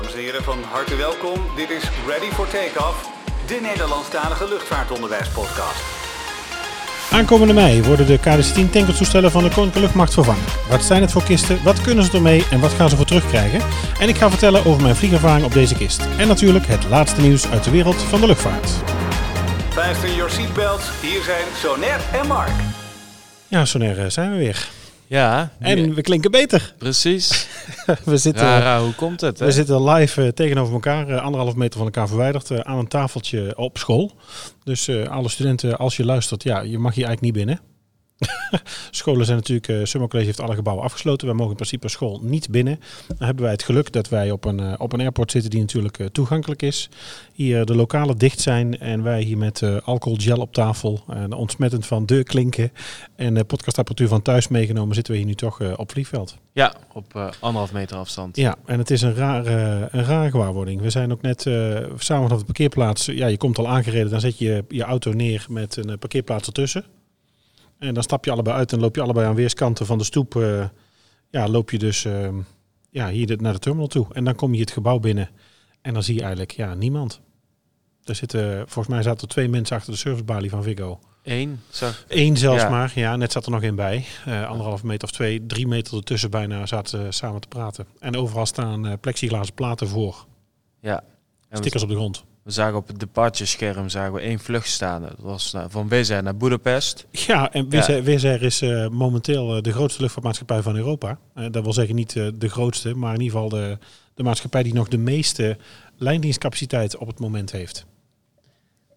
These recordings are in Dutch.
Dames en heren, van harte welkom. Dit is Ready for Takeoff, de Nederlandstalige luchtvaartonderwijspodcast. Aankomende mei worden de KDC-10 tankertoestellen van de Koninklijke Luchtmacht vervangen. Wat zijn het voor kisten, wat kunnen ze ermee en wat gaan ze voor terugkrijgen? En ik ga vertellen over mijn vliegervaring op deze kist. En natuurlijk het laatste nieuws uit de wereld van de luchtvaart. Fasten your seatbelts, hier zijn Soner en Mark. Ja, Soner, eh, zijn we weer. Ja, En we klinken beter. precies. We zitten, Rara, hoe komt het? Hè? we zitten live eh, tegenover elkaar, eh, anderhalf meter van elkaar verwijderd, eh, aan een tafeltje op school. Dus alle studenten, als je luistert, ja, je mag hier eigenlijk niet binnen. Scholen zijn natuurlijk, eh Summer College heeft alle gebouwen afgesloten. Wij mogen in principe school niet binnen. Dan hebben wij het geluk dat wij op een, eh, op een airport zitten die natuurlijk eh, toegankelijk is. Hier de lokalen dicht zijn en wij hier met alcoholgel op tafel, en ontsmettend van de klinken en de podcastapparatuur van thuis meegenomen, zitten we hier nu toch op vliegveld. Ja, op anderhalf meter afstand. Ja, en het is een rare, een rare gewaarwording. We zijn ook net samen vanaf de parkeerplaats. Ja, je komt al aangereden, dan zet je je auto neer met een parkeerplaats ertussen. En dan stap je allebei uit en loop je allebei aan weerskanten van de stoep. eh, ja, loop je dus eh, ja, hier naar de terminal toe. En dan kom je het gebouw binnen en dan zie je eigenlijk ja, niemand. Er zitten, volgens mij zaten er twee mensen achter de servicebalie van Viggo. Eén, zag. Eén zelfs Ja. maar, ja, net zat er nog één bij. Eh anderhalve meter of twee, drie meter ertussen bijna zaten ze samen te praten. En overal staan eh plexiglazen platen voor. Ja. En Stickers op de grond. We zagen op het departure-scherm zagen we één vlucht staan. Dat was van Wizz naar Budapest. Ja, en Wizz is eh, momenteel eh, de grootste luchtvaartmaatschappij van Europa. Eh, dat wil zeggen niet de grootste, maar in ieder geval de, de maatschappij die nog de meeste lijndienstcapaciteit op het moment heeft.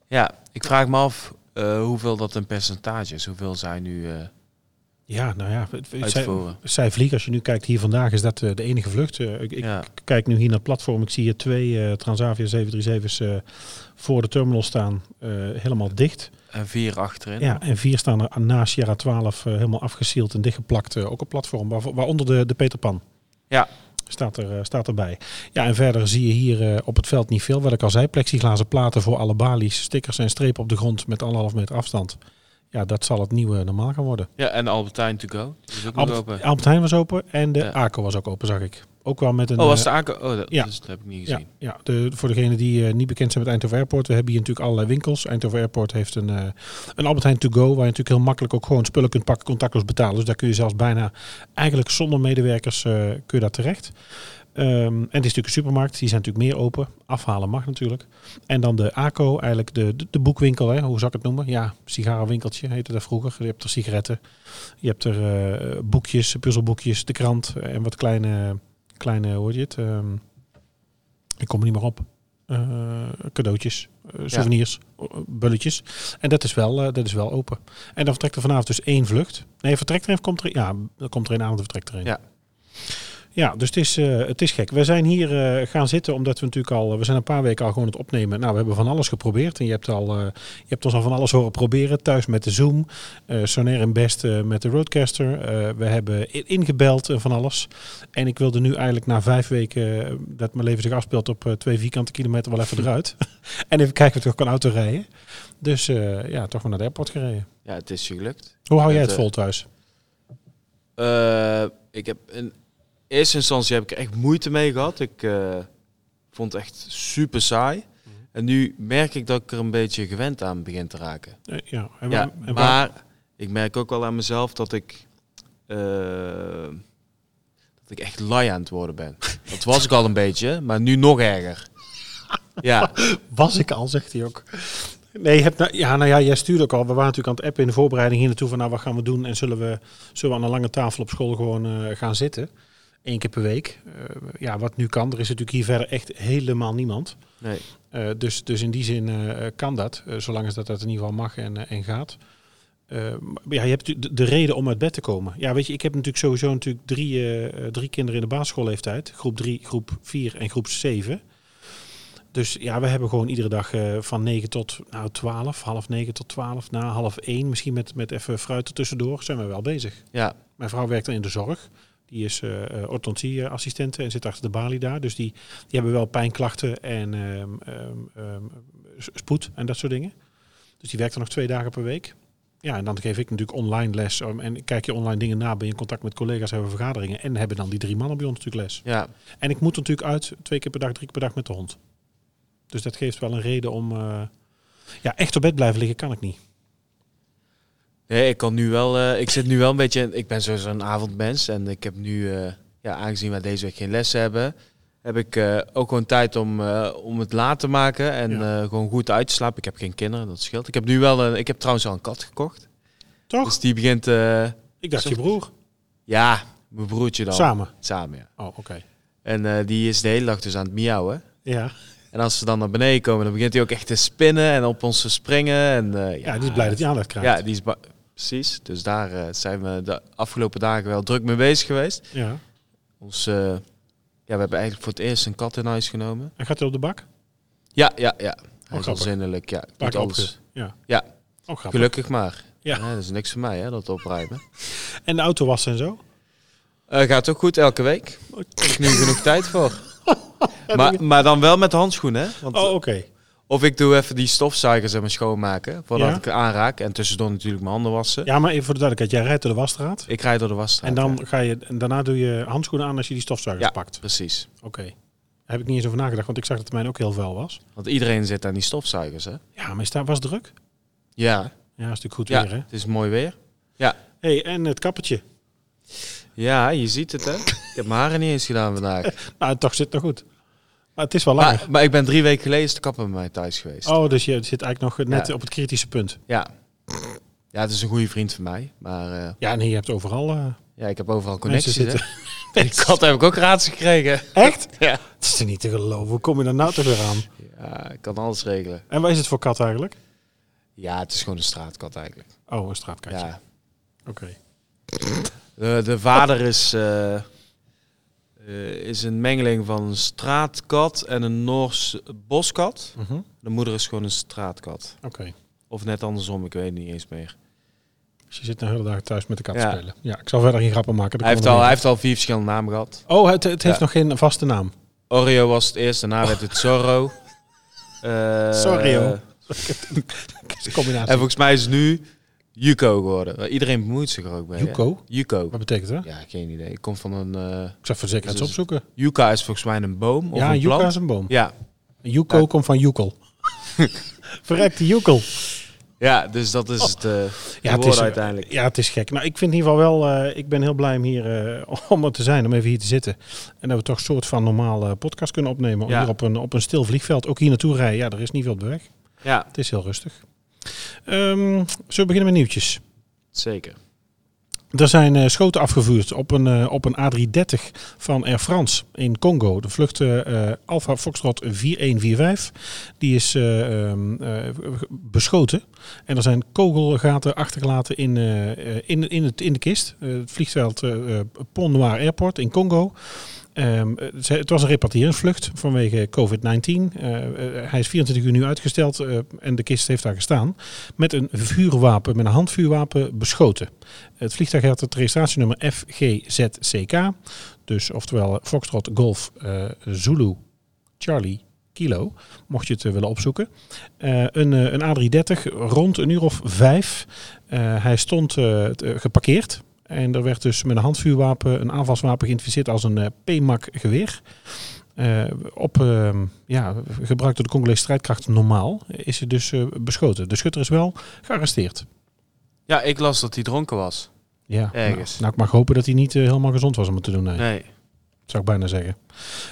Ja, ik vraag me af hoeveel dat een percentage is. Hoeveel zij nu Ja, nou ja, zij, zij vliegen. Als je nu kijkt hier vandaag, is dat eh, de enige vlucht. Eh, ik, kijk nu hier naar het platform. Ik zie hier twee eh, Transavia 737's eh, voor de terminal staan, helemaal dicht. En vier achterin. Ja, en vier staan er na Sierra 12 eh, helemaal afgesield en dichtgeplakt. ook op platform, waar- waaronder de, de Peter Pan. Ja. Staat, er, staat erbij. Ja, en verder zie je hier op het veld niet veel. Wat ik al zei, plexiglazen platen voor alle balies, stickers en strepen op de grond met anderhalf meter afstand. Ja, dat zal het nieuwe normaal gaan worden. Ja, en Albertine to go. Is ook Albert, open. Albert Heijn was open en de Ja. ACO was ook open, zag ik. Ook wel met een... Oh, was eh, de aanko? Oh, dat, ja. dus dat heb ik niet ja, gezien. ja de, voor degenen die eh, niet bekend zijn met Eindhoven Airport. We hebben hier natuurlijk allerlei winkels. Eindhoven Airport heeft een, eh, een Albert Heijn to go. Waar je natuurlijk heel makkelijk ook gewoon spullen kunt pakken, contactloos betalen. Dus daar kun je zelfs bijna eigenlijk zonder medewerkers eh, kun je daar terecht. Ehm, en het is natuurlijk een supermarkt. Die zijn natuurlijk meer open. Afhalen mag natuurlijk. En dan de ACO, eigenlijk de, de, de boekwinkel. Hè, hoe zou ik het noemen? Ja, sigarenwinkeltje heette dat vroeger. Je hebt er sigaretten. Je hebt er eh, boekjes, puzzelboekjes, de krant en wat kleine, kleine hoe heet je het? Ehm, ik kom er niet meer op. Eh, cadeautjes, eh, souvenirs, bulletjes. En dat is, wel, dat is wel open. En dan vertrekt er vanavond dus één vlucht. Nee, vertrekt er een, komt er, ja, dan komt er een avond en vertrekt er een. Ja. Ja, dus het is, eh, het is gek. We zijn hier eh, gaan zitten omdat we natuurlijk al, we zijn een paar weken al gewoon het opnemen. Nou, we hebben van alles geprobeerd en je hebt, al, eh, je hebt ons al van alles horen proberen. Thuis met de Zoom, Sonair en Best met de Roadcaster. We hebben ingebeld en van alles. En ik wilde nu eigenlijk na vijf weken dat mijn leven zich afspeelt op twee vierkante kilometer wel even eruit. en even kijken of ik toch kan autorijden. Dus eh, ja, toch maar naar de airport gereden. Ja, het is gelukt. Hoe hou jij Het, vol thuis? Ik heb in eerste instantie heb ik er echt moeite mee gehad. Ik eh, vond het echt super saai. Mhm. En nu merk ik dat ik er een beetje gewend aan begin te raken. Eh, ja, en Ja, waar- maar ik merk ook wel aan mezelf dat ik, eh, dat ik echt lui aan het worden ben. Dat was ik al een beetje, maar nu nog erger. Ja, Was ik al, zegt hij ook. Nee, je hebt, nou, ja, nou ja, jij stuurde ook al. We waren natuurlijk aan het appen in de voorbereiding hier naartoe van nou, wat gaan we doen? En zullen we, zullen we aan een lange tafel op school gewoon gaan zitten? Eén keer per week. Eh, ja, wat nu kan. Er is natuurlijk hier verder echt helemaal niemand. nee. Eh, dus, dus in die zin eh, kan dat, zolang als dat, dat in ieder geval mag en, en gaat. Ja, je hebt de, de reden om uit bed te komen. Ja, weet je, ik heb natuurlijk sowieso natuurlijk drie, drie kinderen in de basisschoolleeftijd. Groep 3, groep 4 en groep 7. Dus ja, we hebben gewoon iedere dag van 9 tot nou, 12, half 9 tot 12, na half 1, misschien met, met even fruit ertussendoor, zijn we wel bezig. Ja, Mijn vrouw werkt dan in de zorg. Die is eh orthodontieassistente en zit achter de balie daar. Dus die, die hebben wel pijnklachten en ehm, ehm, ehm, spoed en dat soort dingen. Dus die werkt er nog twee dagen per week. Ja, en dan geef ik natuurlijk online les. um, en kijk je online dingen na, ben je in contact met collega's, hebben we vergaderingen. En hebben dan die drie mannen bij ons natuurlijk les. Ja, En ik moet natuurlijk uit twee keer per dag, drie keer per dag met de hond. Dus dat geeft wel een reden om... eh, ja, echt op bed blijven liggen kan ik niet. Nee, ik kan nu wel. eh, ik zit nu wel een beetje. Ik ben sowieso een avondmens. En ik heb nu, eh, ja, aangezien wij deze week geen lessen hebben, heb ik eh, ook gewoon tijd om, om het laat te maken. En Ja. gewoon goed uit te slapen. Ik heb geen kinderen, dat scheelt. Ik heb nu wel een. Ik heb trouwens al een kat gekocht. Toch? Dus die begint. eh, ik dacht je broer. ja, mijn broertje dan. Samen. Samen, ja. Oh, oké. En die is de hele dag dus aan het miauwen. Ja. En als ze dan naar beneden komen, dan begint hij ook echt te spinnen en op ons te springen. En, eh, ja, die is blij dat hij aandacht krijgt. Ja, die is precies. Dus daar eh, zijn we de afgelopen dagen wel druk mee bezig geweest. ja. Ons, eh, ja, we hebben eigenlijk voor het eerst een kat in huis genomen. En gaat hij op de bak? Ja, ja, ja. Hij is al grappig. zinnelijk. Ja, doet keer alles. opge- Ja. Ja. Oh. Gelukkig maar. Ja. Ja. dat is niks voor mij, hè, dat opruimen. En de auto wassen en zo? Eh, gaat ook goed elke week. Heb ik nu genoeg tijd voor. Maar, maar dan wel met handschoenen, hè? Want Oh, oké. Of ik doe even die stofzuigers en mijn schoonmaken, voordat Ja. ik aanraak. En tussendoor natuurlijk mijn handen wassen. Ja, maar even voor de duidelijkheid. Jij rijdt door de wasstraat. Ik rijd door de wasstraat. En dan ja. ga je, en daarna doe je handschoenen aan als je die stofzuigers Ja. pakt. Precies. Oké. Daar heb ik niet eens over nagedacht, want ik zag dat het mij ook heel vuil was. Want iedereen zit aan die stofzuigers, hè? Ja, maar is daar, was druk? Ja, Ja, is natuurlijk goed ja weer, hè? het is mooi weer. hey, en het kappertje. Ja, je ziet het, hè? Ik heb mijn haren niet eens gedaan vandaag. Nou, toch zit het nog goed. Maar het is wel langer. Maar, maar ik ben drie weken geleden is de kapper bij mij thuis geweest. Oh, dus je zit eigenlijk nog net Ja. op het kritische punt. Ja. Ja, het is een goede vriend van mij. Maar eh, Ja, nee, je hebt overal eh, ja, ik heb overal connecties, zitten. Die kat heb ik ook raads gekregen. Echt? Ja. Het is er niet te geloven. Hoe kom je daar nou toch weer aan? Ja, ik kan alles regelen. En wat is het voor kat eigenlijk? Ja, het is gewoon een straatkat eigenlijk. Oh, een straatkatje. Ja. Oké. De, de vader is, eh, eh, is een mengeling van een straatkat en een Noors boskat. Mhm. De moeder is gewoon een straatkat. Oké. Of net andersom, ik weet het niet eens meer. Dus je zit de hele dag thuis met de kat Ja. te spelen. Ja, ik zal verder geen grappen maken. Hij heeft, al, hij heeft al vier verschillende namen gehad. Oh, het, het heeft Ja. nog geen vaste naam. Oreo was het eerst, daarna werd het Zorro. Eh, Sorrio. combinatie. En volgens mij is nu Yuko geworden. Iedereen bemoeit zich er ook hè? Yuko? Yuko. Wat betekent dat? Ja, geen idee. Ik kom van een... eh Ik zal voor zekerheid Dus- opzoeken. Yucca is volgens mij een boom of ja, een plant. is een boom. Ja. Yuko Ja. komt van Yukel. Verrekte Yukel. ja, dus dat is het, eh Ja, het is, uiteindelijk. ja, het is gek. Nou, ik vind in ieder geval wel, eh, ik ben heel blij om hier eh, om er te zijn, om even hier te zitten. En dat we toch een soort van normaal eh, podcast kunnen opnemen. Ja. Hier op een, op een stil vliegveld, ook hier naartoe rijden. Ja, er is niet veel op de weg. Ja, Het is heel rustig. Ehm, zullen we beginnen met nieuwtjes? zeker. Er zijn eh, schoten afgevuurd op een, eh, op een A330 van Air France in Congo. De vlucht eh, Alpha Foxtrot 4145. Die is eh, ehm, eh, beschoten. En er zijn kogelgaten achtergelaten in, in, in, het, in de kist. Het vliegveld Pont Noir Airport in Congo. Ehm, eh, het was een repatriëringsvlucht vanwege COVID-19. Eh, eh, hij is 24 uur nu uitgesteld en de kist heeft daar gestaan. Met een vuurwapen, met een handvuurwapen beschoten. Het vliegtuig had het registratienummer FGZCK. Dus oftewel Foxtrot Golf Zulu Charlie Kilo. Mocht je het willen opzoeken. Een, een A330 rond een uur of vijf. Hij stond geparkeerd. En er werd dus met een handvuurwapen, een aanvalswapen geïdentificeerd als een eh, PMAC geweer. Eh, op, eh, ja, gebruikt door de Congolese strijdkracht normaal, is hij dus eh, beschoten. De schutter is wel gearresteerd. Ja, ik las dat hij dronken was. Ja, Ergens. Nou, nou, ik mag hopen dat hij niet helemaal gezond was om het te doen. Nee. Nee. Zou ik bijna zeggen.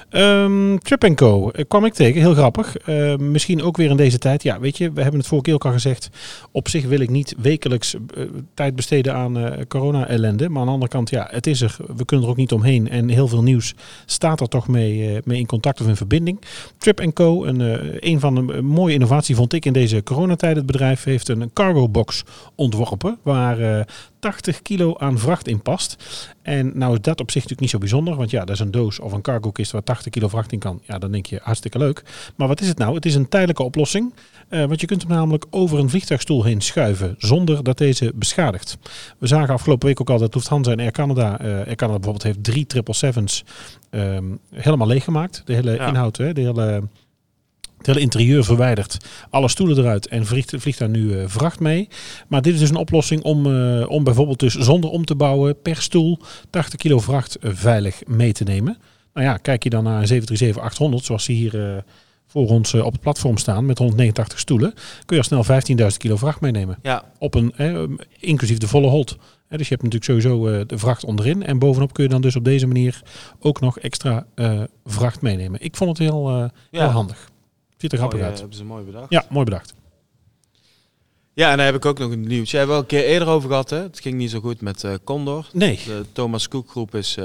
Ehm Trip Co. eh, kwam ik tegen, heel grappig. Eh, misschien ook weer in deze tijd. Ja, weet je, we hebben het vorige keer ook al gezegd. Op zich wil ik niet wekelijks eh, tijd besteden aan eh, corona-ellende. Maar aan de andere kant, ja, het is er. We kunnen er ook niet omheen. En heel veel nieuws staat er toch mee, mee in contact of in verbinding. Trip Co. Een, een van de mooie innovatie vond ik in deze coronatijd. Het bedrijf heeft een cargo box ontworpen. Waar eh, 80 kilo aan vracht in past. En nou is dat op zich natuurlijk niet zo bijzonder. Want ja, dat is een doos of een cargo kist waar 80 kilo vracht in kan. Ja, dan denk je hartstikke leuk. Maar wat is het nou? Het is een tijdelijke oplossing. Eh, want je kunt hem namelijk over een vliegtuigstoel heen schuiven. Zonder dat deze beschadigt. We zagen afgelopen week ook al dat Lufthansa en Air Canada. eh Air Canada bijvoorbeeld heeft drie 777's ehm helemaal leeggemaakt. De hele Ja. inhoud, hè, de hele... Het hele interieur verwijderd. Alle stoelen eruit en vliegt, vliegt daar nu eh, vracht mee. Maar dit is dus een oplossing om, om bijvoorbeeld dus zonder om te bouwen per stoel 80 kilo vracht veilig mee te nemen. Nou ja, kijk je dan naar een 737-800 zoals die hier eh, voor ons eh, op het platform staan met 189 stoelen. Kun je al snel 15.000 kilo vracht meenemen. Ja, Op een, eh, inclusief de volle hold. Dus je hebt natuurlijk sowieso de vracht onderin. En bovenop kun je dan dus op deze manier ook nog extra vracht meenemen. Ik vond het heel, heel Ja. handig. Ziet er grappig uit. hebben ze mooi bedacht. Ja, mooi bedacht. Ja, en daar heb ik ook nog een nieuwtje. Hebben we al een keer eerder over gehad, hè? Het ging niet zo goed met Condor. Nee, De Thomas Cook groep is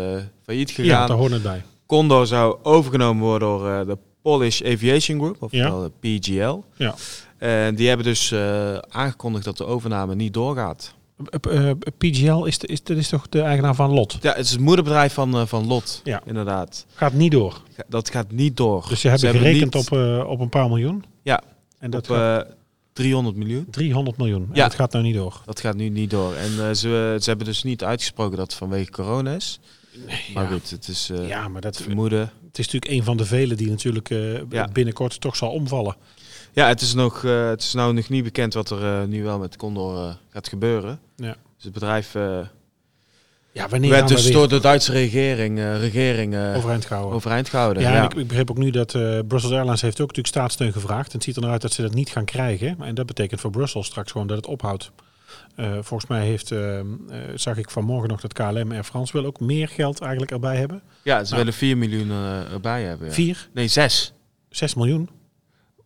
failliet ja, gegaan. daar hoort het bij. Condor zou overgenomen worden door eh, de Polish Aviation Group, oftewel de PGL. Ja. En die hebben dus eh, aangekondigd dat de overname niet doorgaat. Eh, PGL is, de, is, dat is toch de eigenaar van Lot? Ja, het is het moederbedrijf van, van Lot, Ja. inderdaad. Gaat niet door. Dat gaat niet door. Dus ze hebben Ze gerekend niet op, op een paar miljoen. Ja. En dat op gaat eh, 300 miljoen. 300 miljoen. En Ja. dat gaat nou niet door. Dat gaat nu niet door. En ze, ze hebben dus niet uitgesproken dat het vanwege corona is. Maar goed, het is eh ja, maar dat, vermoeden. het is natuurlijk een van de vele die natuurlijk eh, Ja. binnenkort toch zal omvallen. Ja, het is, nog, eh, het is nou nog niet bekend wat er nu wel met Condor gaat gebeuren. Ja. Dus het bedrijf Ja, wanneer werd we dus door de Duitse regering, regering overeind gehouden? overeind gehouden. Ja, Ik, ik begreep ook nu dat Brussels Airlines heeft ook natuurlijk staatssteun gevraagd. En het ziet er naar uit dat ze dat niet gaan krijgen. En dat betekent voor Brussels straks gewoon dat het ophoudt. Eh, volgens mij heeft, eh, eh, zag ik vanmorgen nog dat KLM Air France wil ook meer geld eigenlijk erbij hebben. ja ze Nou. willen 4 miljoen eh, erbij hebben. Ja. Vier, Nee, 6. zes miljoen.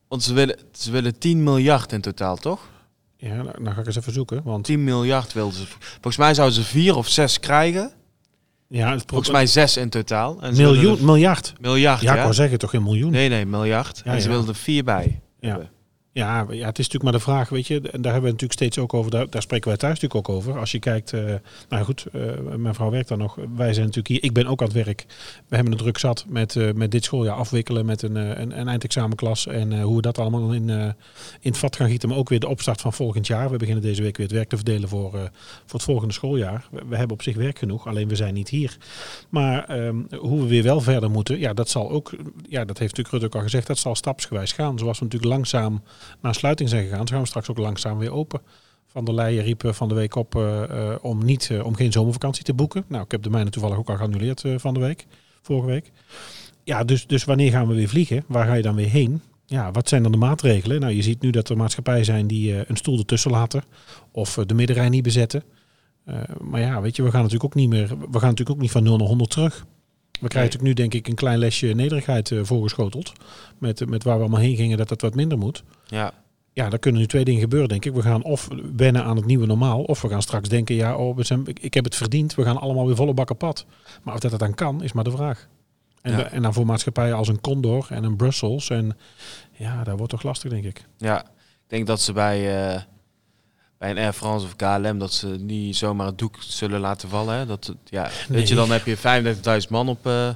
Want ze willen, ze willen 10 miljard in totaal, toch? Ja, nou, nou ga ik eens even zoeken. Want 10 miljard wilden ze. Volgens mij zouden ze 4 of 6 krijgen. ja, het Volgens mij 6 in totaal. En miljoen, miljard. miljard, Ja, ja. ik wou zeggen toch geen miljoen. Nee, nee, miljard. Ja, en ze ja. wilden er 4 bij. Ja. hebben. Ja, ja, het is natuurlijk maar de vraag, weet je, en daar hebben we natuurlijk steeds ook over, daar, spreken wij thuis natuurlijk ook over. Als je kijkt, eh, nou goed, eh, mijn vrouw werkt daar nog, wij zijn natuurlijk hier, ik ben ook aan het werk. We hebben een druk zat met, eh, met dit schooljaar afwikkelen met een, een, een eindexamenklas en hoe we dat allemaal in, in het vat gaan gieten. Maar ook weer de opstart van volgend jaar. We beginnen deze week weer het werk te verdelen voor, voor het volgende schooljaar. We, we hebben op zich werk genoeg, alleen we zijn niet hier. Maar ehm, hoe we weer wel verder moeten, ja, dat zal ook, ja, dat heeft natuurlijk Rutte ook al gezegd, dat zal stapsgewijs gaan. Zoals we natuurlijk langzaam naar sluiting zijn gegaan, zo gaan we straks ook langzaam weer open. Van der Leyen riep eh, van de week op eh, eh, om, niet, om geen zomervakantie te boeken. Nou, ik heb de mijne toevallig ook al geannuleerd van de week, vorige week. Ja, dus, dus wanneer gaan we weer vliegen? Waar ga je dan weer heen? Ja, wat zijn dan de maatregelen? Nou, je ziet nu dat er maatschappijen zijn die een stoel ertussen laten. Of de middenrij niet bezetten. Maar ja, weet je, we gaan natuurlijk ook niet meer. We gaan natuurlijk ook niet van 0 naar 100 terug. We krijgen natuurlijk nu denk ik een klein lesje nederigheid voorgeschoteld. Met, met waar we allemaal heen gingen dat het wat minder moet. Ja. Ja, dan kunnen nu twee dingen gebeuren, denk ik. We gaan of wennen aan het nieuwe normaal, of we gaan straks denken, ja, oh, we zijn, ik, ik heb het verdiend, we gaan allemaal weer volle bakken pad. Maar of dat het dan kan, is maar de vraag. En, Ja. en dan voor maatschappijen als een Condor en een Brussels. En ja, dat wordt toch lastig, denk ik. Ja, ik denk dat ze bij, eh, bij een Air France of KLM dat ze niet zomaar het doek zullen laten vallen. Hè? Dat, ja, Nee. Weet je, dan heb je 35.000 man op eh,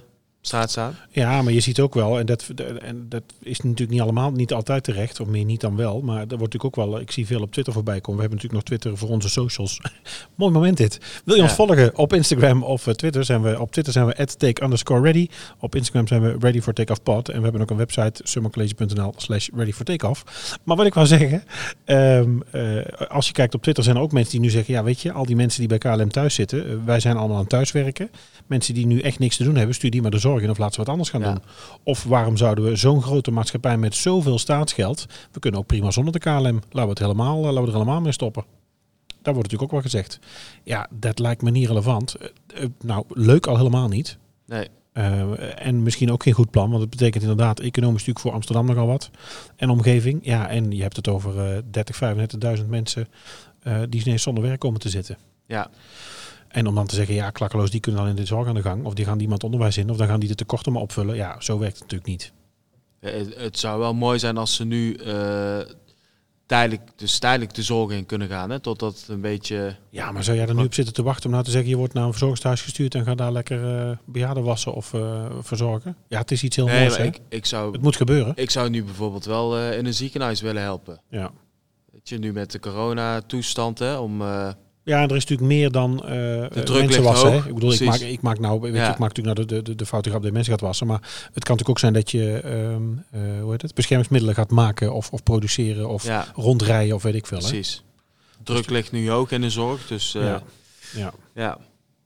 straat staan. Ja, maar je ziet ook wel, en dat, en dat is natuurlijk niet allemaal, niet altijd terecht, of meer niet dan wel. Maar er wordt natuurlijk ook wel, ik zie veel op Twitter voorbij komen. We hebben natuurlijk nog Twitter voor onze socials. Mooi moment dit. Wil je ons volgen op Instagram of eh, Twitter? Zijn we, op Twitter zijn we at take underscore ready. Op Instagram zijn we ready for takeoff pod. En we hebben ook een website, summercollege.nl slash ready for takeoff. Maar wat ik wou zeggen, ehm, eh, als je kijkt op Twitter zijn er ook mensen die nu zeggen, ja weet je, al die mensen die bij KLM thuis zitten, eh, wij zijn allemaal aan thuiswerken. Mensen die nu echt niks te doen hebben, stuur die maar de zorg of laten ze wat anders gaan Ja. doen. Of waarom zouden we zo'n grote maatschappij met zoveel staatsgeld, we kunnen ook prima zonder de KLM, laten we, het helemaal, eh, laten we er helemaal mee stoppen. Daar wordt natuurlijk ook wel gezegd. Ja, dat lijkt me niet relevant. Eh, eh, nou, leuk al helemaal niet. Nee. En misschien ook geen goed plan, want het betekent inderdaad economisch natuurlijk voor Amsterdam nogal wat. En omgeving. Ja, en je hebt het over eh 30, 35.000 mensen die ineens zonder werk komen te zitten. Ja. En om dan te zeggen, ja, klakkeloos, die kunnen dan in de zorg aan de gang. Of die gaan iemand onderwijs in. Of dan gaan die de tekorten maar opvullen. Ja, zo werkt het natuurlijk niet. Het, zou wel mooi zijn als ze nu eh, tijdelijk, dus tijdelijk de zorg in kunnen gaan. Hè, totdat het een beetje... Ja, maar zou jij er nu op zitten te wachten om nou te zeggen, je wordt naar een verzorgingstehuis gestuurd en ga daar lekker eh bejaarden wassen of eh, verzorgen? Ja, het is iets heel Nee, moois. hè? ik, ik, zou, Het moet gebeuren. ik zou nu bijvoorbeeld wel in een ziekenhuis willen helpen. Ja. Weet je, nu met de corona-toestand, hè, om, Ja, er is natuurlijk meer dan eh druk mensen wassen. Ik bedoel, ik maak, ik maak nou, weet je, ik maak natuurlijk nou de, de, de foute grap dat mensen gaat wassen. Maar het kan natuurlijk ook zijn dat je eh, hoe heet het, beschermingsmiddelen gaat maken of, of produceren of Ja, rondrijden of weet ik veel. Hè? precies. Druk ligt nu hoog in de zorg, dus eh, Ja. ja. Ja.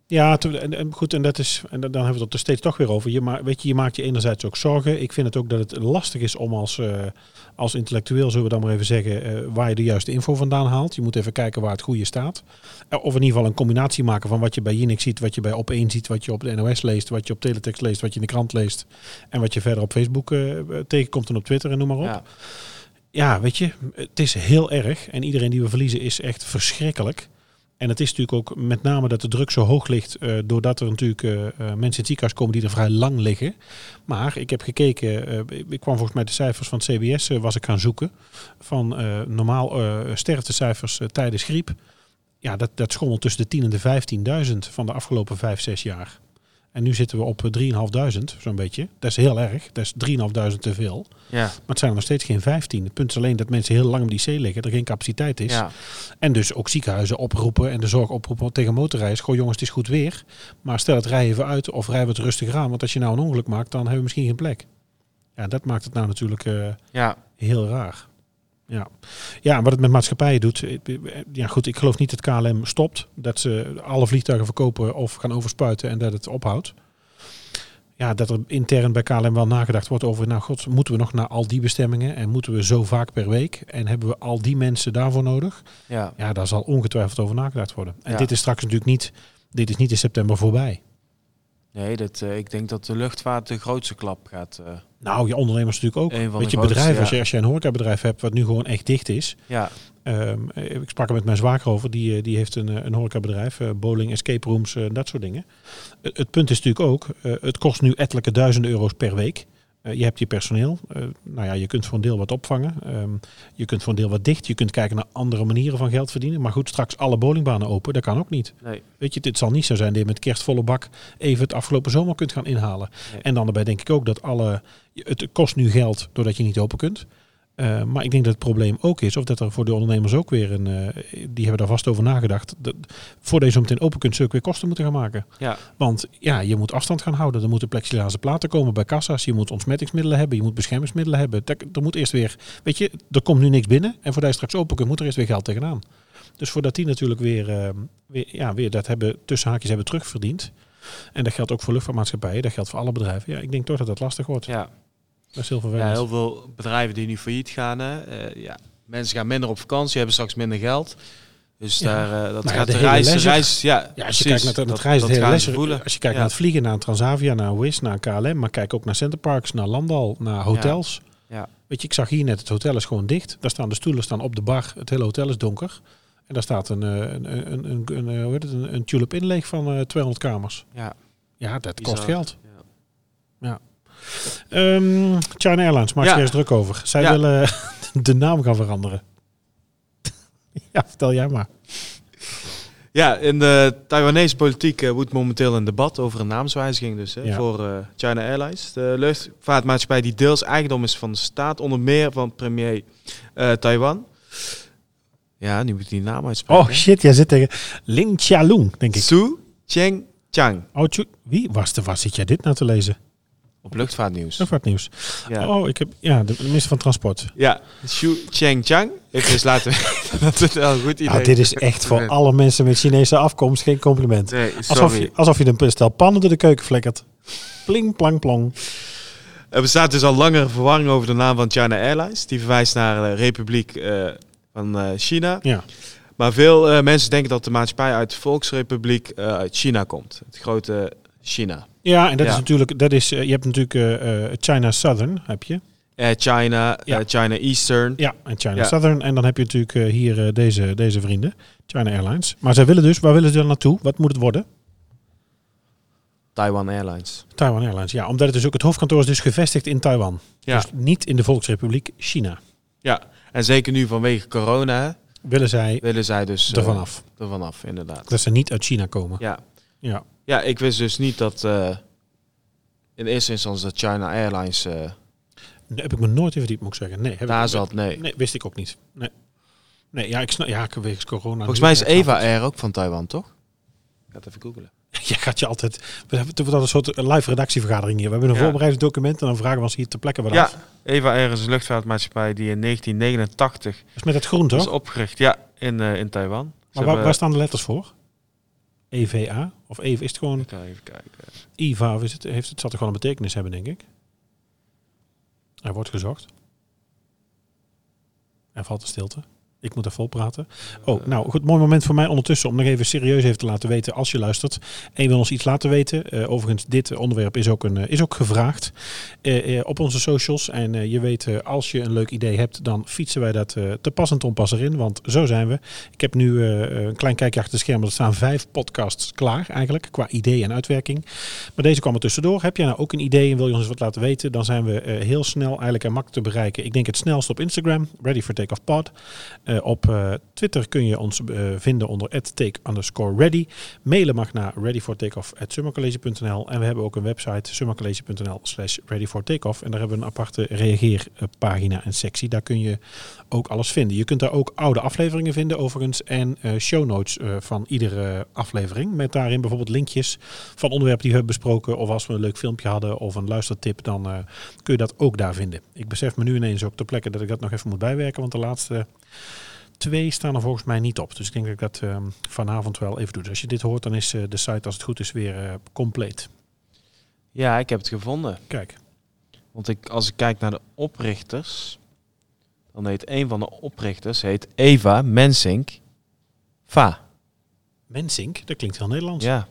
Ja, te- en, en goed, en dat is, en dan hebben we het er steeds toch weer over. Je, ma weet je, je maakt je enerzijds ook zorgen. Ik vind het ook dat het lastig is om als, eh, als intellectueel, zullen we dan maar even zeggen, eh, waar je de juiste info vandaan haalt. Je moet even kijken waar het goede staat. Eh, Of in ieder geval een combinatie maken van wat je bij Jinek ziet, wat je bij Op1 ziet, wat je op de NOS leest, wat je op Teletext leest, wat je in de krant leest. En wat je verder op Facebook tegenkomt en op Twitter en noem maar op. ja. Ja, weet je, het is heel erg. En iedereen die we verliezen is echt verschrikkelijk. En het is natuurlijk ook met name dat de druk zo hoog ligt, eh, doordat er natuurlijk eh, eh, mensen in het ziekenhuis komen die er vrij lang liggen. Maar ik heb gekeken, ik kwam volgens mij de cijfers van het CBS, was ik gaan zoeken, van normaal sterftecijfers tijdens griep. Ja, dat, dat schommelt tussen de 10 en de 15.000 van de afgelopen 5, 6 jaar. En nu zitten we op eh, 3.500, zo'n beetje. Dat is heel erg, dat is 3.500 te veel. ja. Maar het zijn er nog steeds geen 15. Het punt is alleen dat mensen heel lang op die zee liggen, er geen capaciteit is. ja. En dus ook ziekenhuizen oproepen en de zorg oproepen tegen motorrijders. Goh jongens, het is goed weer, maar stel het rij even uit of rij wat rustiger aan. Want als je nou een ongeluk maakt, dan hebben we misschien geen plek. Ja, dat maakt het nou natuurlijk eh, ja. heel raar. Ja. ja, wat het met maatschappijen doet. eh, Ja, goed, ik geloof niet dat KLM stopt. Dat ze alle vliegtuigen verkopen of gaan overspuiten en dat het ophoudt. Ja, dat er intern bij KLM wel nagedacht wordt over, nou god, moeten we nog naar al die bestemmingen en moeten we zo vaak per week en hebben we al die mensen daarvoor nodig? ja. Ja, daar zal ongetwijfeld over nagedacht worden. En Ja. dit is straks natuurlijk niet, dit is niet in september voorbij. Nee, dat, eh, ik denk dat de luchtvaart de grootste klap gaat. eh, Nou, je ondernemers natuurlijk ook. Een van Weet je, bedrijven, als, je, als je een horecabedrijf hebt wat nu gewoon echt dicht is. ja, Ehm, eh, ik sprak er met mijn zwager over, die, die heeft een, een horecabedrijf, bowling, escape rooms, dat soort dingen. Het, het punt is natuurlijk ook, het kost nu ettelijke duizenden euro's per week. Eh, je hebt je personeel, eh, nou ja, je kunt voor een deel wat opvangen. Ehm, je kunt voor een deel wat dicht. Je kunt kijken naar andere manieren van geld verdienen. Maar goed, straks alle bowlingbanen open, dat kan ook niet. nee. Weet je, dit zal niet zo zijn dat je met kerstvolle bak even het afgelopen zomer kunt gaan inhalen. Nee. En dan daarbij denk ik ook dat alle, het kost nu geld doordat je niet open kunt. Eh, maar ik denk dat het probleem ook is, of dat er voor de ondernemers ook weer een, eh, die hebben daar vast over nagedacht. Dat, voordat je zo meteen open kunt, zul je weer kosten moeten gaan maken. Ja, Want ja, je moet afstand gaan houden. Er moeten plexiglazen platen komen bij kassa's. Je moet ontsmettingsmiddelen hebben. Je moet beschermingsmiddelen hebben. Er moet eerst weer, weet je, er komt nu niks binnen. En voordat je straks open kunt, moet er eerst weer geld tegenaan. Dus voordat die natuurlijk weer, eh, weer, ja, weer dat hebben, tussen haakjes hebben terugverdiend. En dat geldt ook voor luchtvaartmaatschappijen. Dat geldt voor alle bedrijven. Ja, ik denk toch dat dat lastig wordt. ja. Dat is heel ja, heel veel bedrijven die nu failliet gaan. Hè. eh, ja. Mensen gaan minder op vakantie, hebben straks minder geld. Dus Ja. daar, eh, dat Nou ja, gaat de reis, leisure. reis, ja, Ja, als je precies. kijkt naar het, Dat- reizen, dat hele leisure- als je kijkt naar het vliegen, naar Transavia, naar Wizz, naar KLM, maar kijk ook naar Centerparks, naar Landal, naar hotels. Ja. Weet je, ik zag hier net, het hotel is gewoon dicht. Daar staan de stoelen staan op de bar, het hele hotel is donker. En daar staat een, eh, een, een, een, een, hoe heet het, een, een tulip in leeg van eh 200 kamers. Ja, Ja, dat bizar. kost geld. Ja. Ehm, China Airlines maakt Ja. zich eerst druk over. Zij Ja. willen de naam gaan veranderen. ja, vertel jij maar. Ja, in de Taiwanese politiek eh, woedt momenteel een debat over een naamswijziging dus, hè, Ja. voor eh, China Airlines. De luchtvaartmaatschappij die deels eigendom is van de staat, onder meer van premier eh, Taiwan. Ja, nu moet ik die naam uitspreken. Oh shit, jij zit tegen Lin Chialung, denk ik. Su Cheng Chang Oh, wie was de was? Zit jij dit nou te lezen? Op luchtvaartnieuws. Luchtvaartnieuws. Ja, Oh, ik heb ja, de minister van Transport. ja. Su Cheng Chang heeft dus laten dat het wel een goed idee Nou, dit is echt voor alle mensen met Chinese afkomst geen compliment. Nee, Alsof je, alsof je een stel pannen door de keuken flikkert. Pling, plang, plong. Er bestaat dus al langere verwarring over de naam van China Airlines. Die verwijst naar de Republiek eh, van eh, China. Ja. Maar veel eh, mensen denken dat de maatschappij uit de Volksrepubliek eh, uit China komt. Het grote China. Ja, en dat Ja. is natuurlijk, dat is, eh, je hebt natuurlijk eh, eh, China Southern, heb je. China, Ja. China Eastern. Ja, en China Ja. Southern. En dan heb je natuurlijk hier deze, deze vrienden, China Airlines. Maar zij willen dus, waar willen ze dan naartoe? Wat moet het worden? Taiwan Airlines. Taiwan Airlines, ja. Omdat het dus ook, het hoofdkantoor is dus gevestigd in Taiwan. Ja. Dus niet in de Volksrepubliek China. ja. En zeker nu vanwege corona Willen zij willen zij dus er vanaf. er vanaf, inderdaad. Dat ze niet uit China komen. Ja. Ja. ja, ik wist dus niet dat eh, in eerste instantie dat China Airlines eh, heb ik me nooit in verdiept, moet ik zeggen. Nee, heb daar ik, zat. Nee. Nee, wist ik ook niet. Nee. Nee, ja, ik snap. Ja, wegens corona. Volgens mij is Eva. Air ook van Taiwan, toch? Ik ga het even googlen. Je gaat je altijd. We hebben toch een soort live redactievergadering hier. We hebben een Ja. voorbereidingsdocument en dan vragen we ons hier ter plekke wat Ja, af. Eva Air is een luchtvaartmaatschappij die in 1989 Dat is met het groen, toch? is opgericht. Ja, in, eh, in Taiwan. Ze maar waar, waar staan de letters voor? EVA? Of EVA? Is het gewoon Ik ga even kijken. IVA? Of is het, heeft het, zal toch gewoon een betekenis hebben, denk ik? Er wordt gezocht. Er valt de stilte. Ik moet vol praten. Oh, nou goed, mooi moment voor mij ondertussen om nog even serieus even te laten weten als je luistert. En je wil ons iets laten weten. Eh, overigens, dit onderwerp is ook, een, eh, is ook gevraagd eh, op onze socials. En je weet, als je een leuk idee hebt, dan fietsen wij dat te pas en te onpas erin. Want zo zijn we. Ik heb nu een klein kijkje achter de schermen. Er staan vijf podcasts klaar eigenlijk, qua idee en uitwerking. Maar deze kwam er tussendoor. Heb jij nou ook een idee en wil je ons wat laten weten? Dan zijn we heel snel eigenlijk en makkelijk te bereiken. Ik denk het snelst op Instagram, Ready for Takeoff Pod. Eh, op eh, Twitter kun je ons eh, vinden onder take underscore ready. Mailen mag naar readyfortakeoff.summercollege.nl En we hebben ook een website, summercollege.nl slash readyfortakeoff. En daar hebben we een aparte reageerpagina en sectie. Daar kun je ook alles vinden. Je kunt daar ook oude afleveringen vinden overigens. En show notes van iedere aflevering. Met daarin bijvoorbeeld linkjes van onderwerpen die we hebben besproken. Of als we een leuk filmpje hadden of een luistertip. Dan kun je dat ook daar vinden. Ik besef me nu ineens ook ter plekke dat ik dat nog even moet bijwerken. Want de laatste twee staan er volgens mij niet op. Dus ik denk dat ik dat ehm, vanavond wel even doe. Dus als je dit hoort, dan is eh, de site als het goed is weer eh, compleet. Ja, ik heb het gevonden. Kijk. Want ik, als ik kijk naar de oprichters, dan heet een van de oprichters heet Eva Mensink Va. Mensink, dat klinkt heel Nederlands. Ja.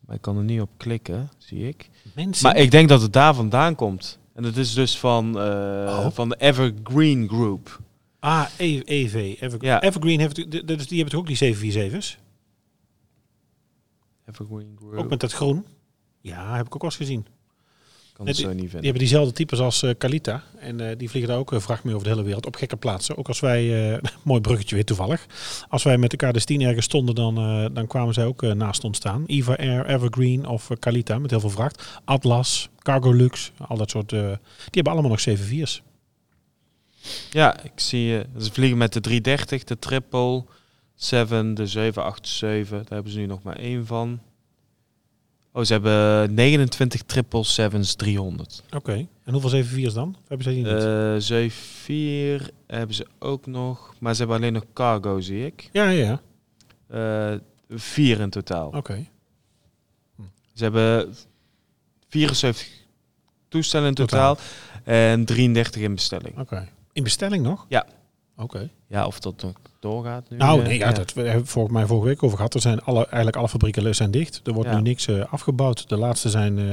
Maar ik kan er niet op klikken, zie ik. Mensink. Maar ik denk dat het daar vandaan komt. En dat is dus van, eh, Oh. van de Evergreen Group. Ah, E- EV. Ever- Ja. Evergreen, heeft, dus die hebben toch ook die 747's? Evergreen Group. Ook met dat groen? Ja, heb ik ook wel eens gezien. kan het die- zo niet Die vinden. hebben diezelfde types als eh Kalita. En eh, die vliegen daar ook eh, vracht mee over de hele wereld. Op gekke plaatsen. Ook als wij, mooi bruggetje weer toevallig. Als wij met de KD-10 ergens stonden, dan, dan kwamen zij ook naast ons staan. Eva Air, Evergreen of Kalita met heel veel vracht. Atlas, Cargo Lux, al dat soort. die hebben allemaal nog 7-4's. Ja, ik zie je. Ze vliegen met de 330, de Triple 7, de 787. Daar hebben ze nu nog maar één van. Oh, ze hebben 29 Triple 7's 300. Oké. En hoeveel 7-4's dan? Hebben zij die niet? Eh 74 hebben ze ook nog. Maar ze hebben alleen nog cargo, zie ik. ja, ja. Eh vier in totaal. Oké. Ze hebben 74 toestellen in Totaal. totaal. En 33 in bestelling. Oké. In bestelling nog? Ja. Oké. Ja, of dat nog doorgaat nu. Nou, eh, nee, ja, dat we hebben het volgens mij vorige week over gehad. Er zijn alle, eigenlijk alle fabrieken zijn dicht. Er wordt Ja. nu niks eh, afgebouwd. De laatste zijn eh,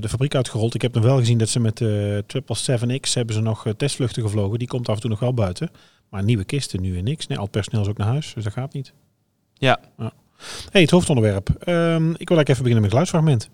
de fabriek uitgerold. Ik heb nog wel gezien dat ze met de 777X hebben ze nog testvluchten gevlogen. Die komt af en toe nog wel buiten. Maar nieuwe kisten nu weer niks. Nee, al het personeel is ook naar huis, dus dat gaat niet. Ja. Hey, het hoofdonderwerp. Ehm, ik wil eigenlijk even beginnen met het geluidsfragment.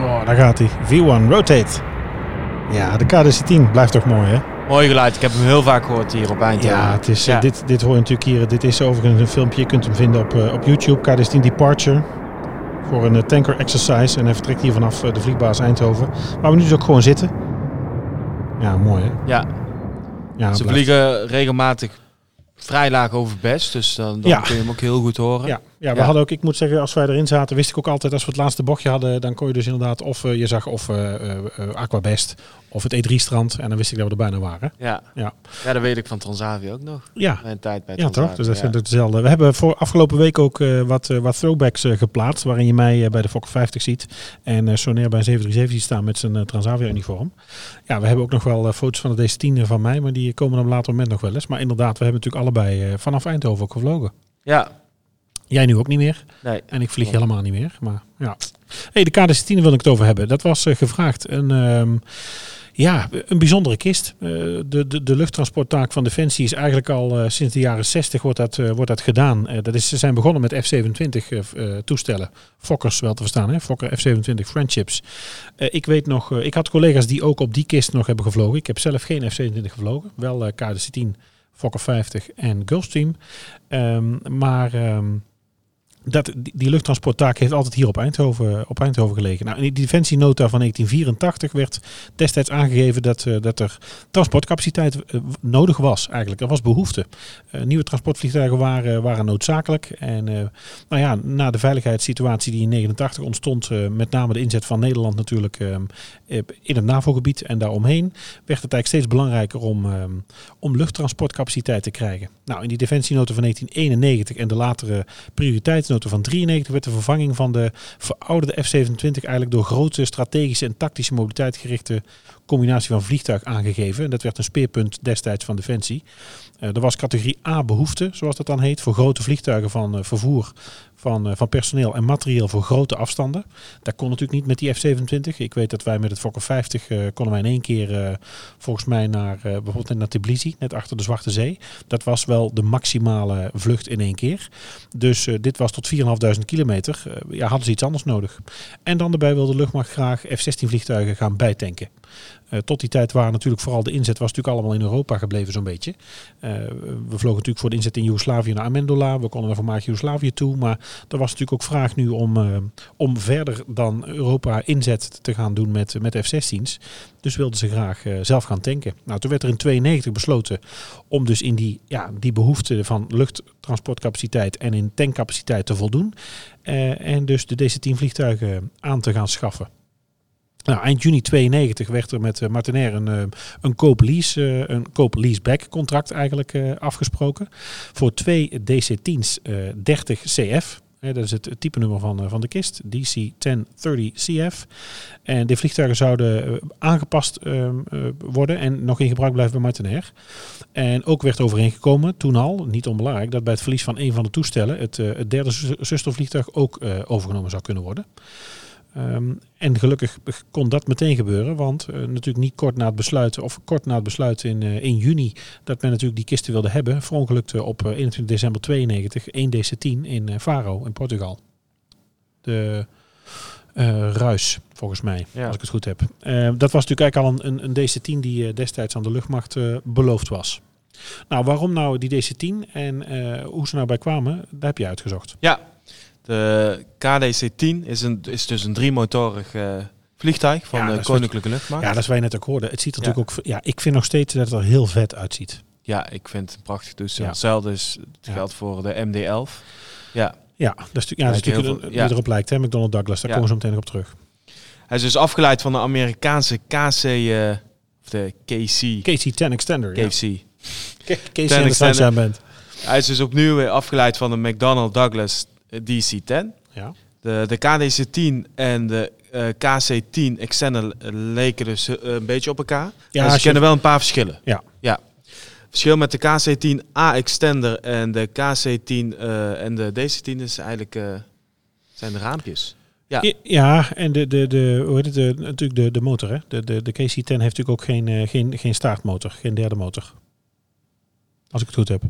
Oh, daar gaat hij. V1 Rotate. Ja, de KDC-10 blijft toch mooi, hè? Mooi geluid. Ik heb hem heel vaak gehoord hier op Eindhoven. Ja, het is, Ja. Dit, dit hoor je natuurlijk hier. Dit is overigens een filmpje. Je kunt hem vinden op, eh, op YouTube. KD10 Departure. Voor een eh, tanker exercise. En hij vertrekt hier vanaf eh, de vliegbasis Eindhoven. Waar we nu dus ook gewoon zitten. Ja, mooi hè? Ja, Ja, ze blijft- vliegen regelmatig vrij laag over best. Dus dan, dan Ja. kun je hem ook heel goed horen. Ja, ja, we Ja. hadden ook, ik moet zeggen, als wij erin zaten, wist ik ook altijd, als we het laatste bochtje hadden, dan kon je dus inderdaad, of eh, je zag of eh, eh, Aquabest, of het E3-strand, en dan wist ik dat we er bijna waren. Ja. Ja. ja, dat weet ik van Transavia ook nog. Ja, Mijn tijd bij Ja, Transavia. toch? Dus dat ja. zijn hetzelfde. We hebben voor afgelopen week ook wat, wat throwbacks geplaatst. Waarin je mij bij de Fokker 50 ziet. En Sonair bij een 737 ziet staan met zijn Transavia-uniform. Ja, we hebben ook nog wel foto's van de DC-10 van mij. Maar die komen op een later moment nog wel eens. Maar inderdaad, we hebben natuurlijk allebei vanaf Eindhoven ook gevlogen. Ja, Jij nu ook niet meer. Nee. En ik vlieg helemaal niet meer. Maar ja. Hey, de KDC-10 wil ik het over hebben. Dat was eh, gevraagd. Een, ehm, ja, een bijzondere kist. Eh, de, de, de luchttransporttaak van Defensie is eigenlijk al eh, sinds de jaren 60 wordt dat, wordt dat gedaan. Dat is, ze zijn begonnen met F-27 eh, v- eh, toestellen. Fokkers wel te verstaan, hè? Fokker F-27 Friendships. Ik weet nog, ik had collega's die ook op die kist nog hebben gevlogen. Ik heb zelf geen F-27 gevlogen. Wel eh KDC-10, Fokker 50 en Gulfstream. Ehm, maar... ehm, dat, die, luchttransporttaak heeft altijd hier op Eindhoven, op Eindhoven gelegen. Nou, in die defensienota van 1984 werd destijds aangegeven dat, eh, dat er transportcapaciteit eh, nodig was eigenlijk. Er was behoefte. Eh, nieuwe transportvliegtuigen waren, waren noodzakelijk. En nou ja, na de veiligheidssituatie die in 89 ontstond, met name de inzet van Nederland natuurlijk in het NAVO-gebied en daaromheen, werd het eigenlijk steeds belangrijker om, om luchttransportcapaciteit te krijgen. Nou, in die defensienota van 1991 en de latere van 93 werd de vervanging van de verouderde F-27 eigenlijk door grote strategische en tactische mobiliteit gerichte combinatie van vliegtuig aangegeven. En dat werd een speerpunt destijds van Defensie. Eh, er was categorie A behoefte, zoals dat dan heet, voor grote vliegtuigen van eh, vervoer van, eh, van personeel en materieel voor grote afstanden. Dat kon natuurlijk niet met die F-27. Ik weet dat wij met het Fokker 50 eh, konden wij in één keer eh, volgens mij naar bijvoorbeeld naar Tbilisi, net achter de Zwarte Zee. Dat was wel de maximale vlucht in één keer. Dus dit was tot 4.500 kilometer. Ja, hadden ze iets anders nodig. En dan daarbij wilde de luchtmacht graag F-16 vliegtuigen gaan bijtanken. Tot die tijd waren natuurlijk vooral de inzet was natuurlijk allemaal in Europa gebleven zo'n beetje. We vlogen natuurlijk voor de inzet in Joegoslavië naar Amendola. We konden naar voormalig Joegoslavië toe. Maar er was natuurlijk ook vraag nu om, eh, om verder dan Europa inzet te gaan doen met, met F-16's. Dus wilden ze graag eh, zelf gaan tanken. Nou, toen werd er in 92 besloten om dus in die, ja, die behoefte van luchttransportcapaciteit en in tankcapaciteit te voldoen. Eh, en dus de DC-10 vliegtuigen aan te gaan schaffen. Nou, eind juni 92 werd er met uh, Martinair een, uh, een koop-lease, uh, een koop-leaseback contract eigenlijk afgesproken. Voor twee DC-10's 30 CF. dat is het type nummer van, van de kist, DC-1030CF. En de vliegtuigen zouden eh, aangepast worden en nog in gebruik blijven bij Martinair. En ook werd overeengekomen, toen al, niet onbelangrijk, dat bij het verlies van een van de toestellen het, eh, het derde zustervliegtuig ook eh, overgenomen zou kunnen worden. Um, en gelukkig kon dat meteen gebeuren, want uh, natuurlijk niet kort na het besluit, of kort na het besluit in, uh, in juni, dat men natuurlijk die kisten wilde hebben, verongelukte op uh, 21 december 92 1 DC-10 in Faro in Portugal. De Ruis, volgens mij, ja. als ik het goed heb. Ehm, dat was natuurlijk eigenlijk al een, een, een DC-10 die eh, destijds aan de luchtmacht beloofd was. Nou, waarom nou die DC-10 en eh, hoe ze nou bij kwamen, daar heb je uitgezocht. Ja, de KDC-10 is, een, is dus een driemotorig uh, vliegtuig van ja, de Koninklijke Luchtmacht. Ja, dat is waar je net ook hoorde. Het ziet er ja. natuurlijk ook... Ja, ik vind nog steeds dat het er heel vet uitziet. Ja, ik vind het een prachtig toestel. Ja. Hetzelfde is, het geldt voor de MD-11. Ja. Ja, dat is, ja, dat is natuurlijk een, veel, erop lijkt, hè? McDonnell Douglas. Daar komen we zo meteen op terug. Hij is dus afgeleid van de Amerikaanse KC... Uh, of de KC... KC-10 Extender, KC. Ja. KC Extender. Bent. Hij is dus opnieuw afgeleid van de McDonnell Douglas DC-10. Ja. De, de KDC-10 en de uh, KC-10 Extender leken dus uh, een beetje op elkaar. Ja, maar ze kennen wel een paar verschillen. Ja. ja. Verschil met de KC-10A Extender en de KC-10 uh, en de DC-10 is eigenlijk zijn de raampjes. Ja, ja en de, de, de, hoe heet het, de, natuurlijk de, de motor. Hè? De, de, de KC-10 heeft natuurlijk ook geen, geen, geen staartmotor, geen derde motor. Als ik het goed heb.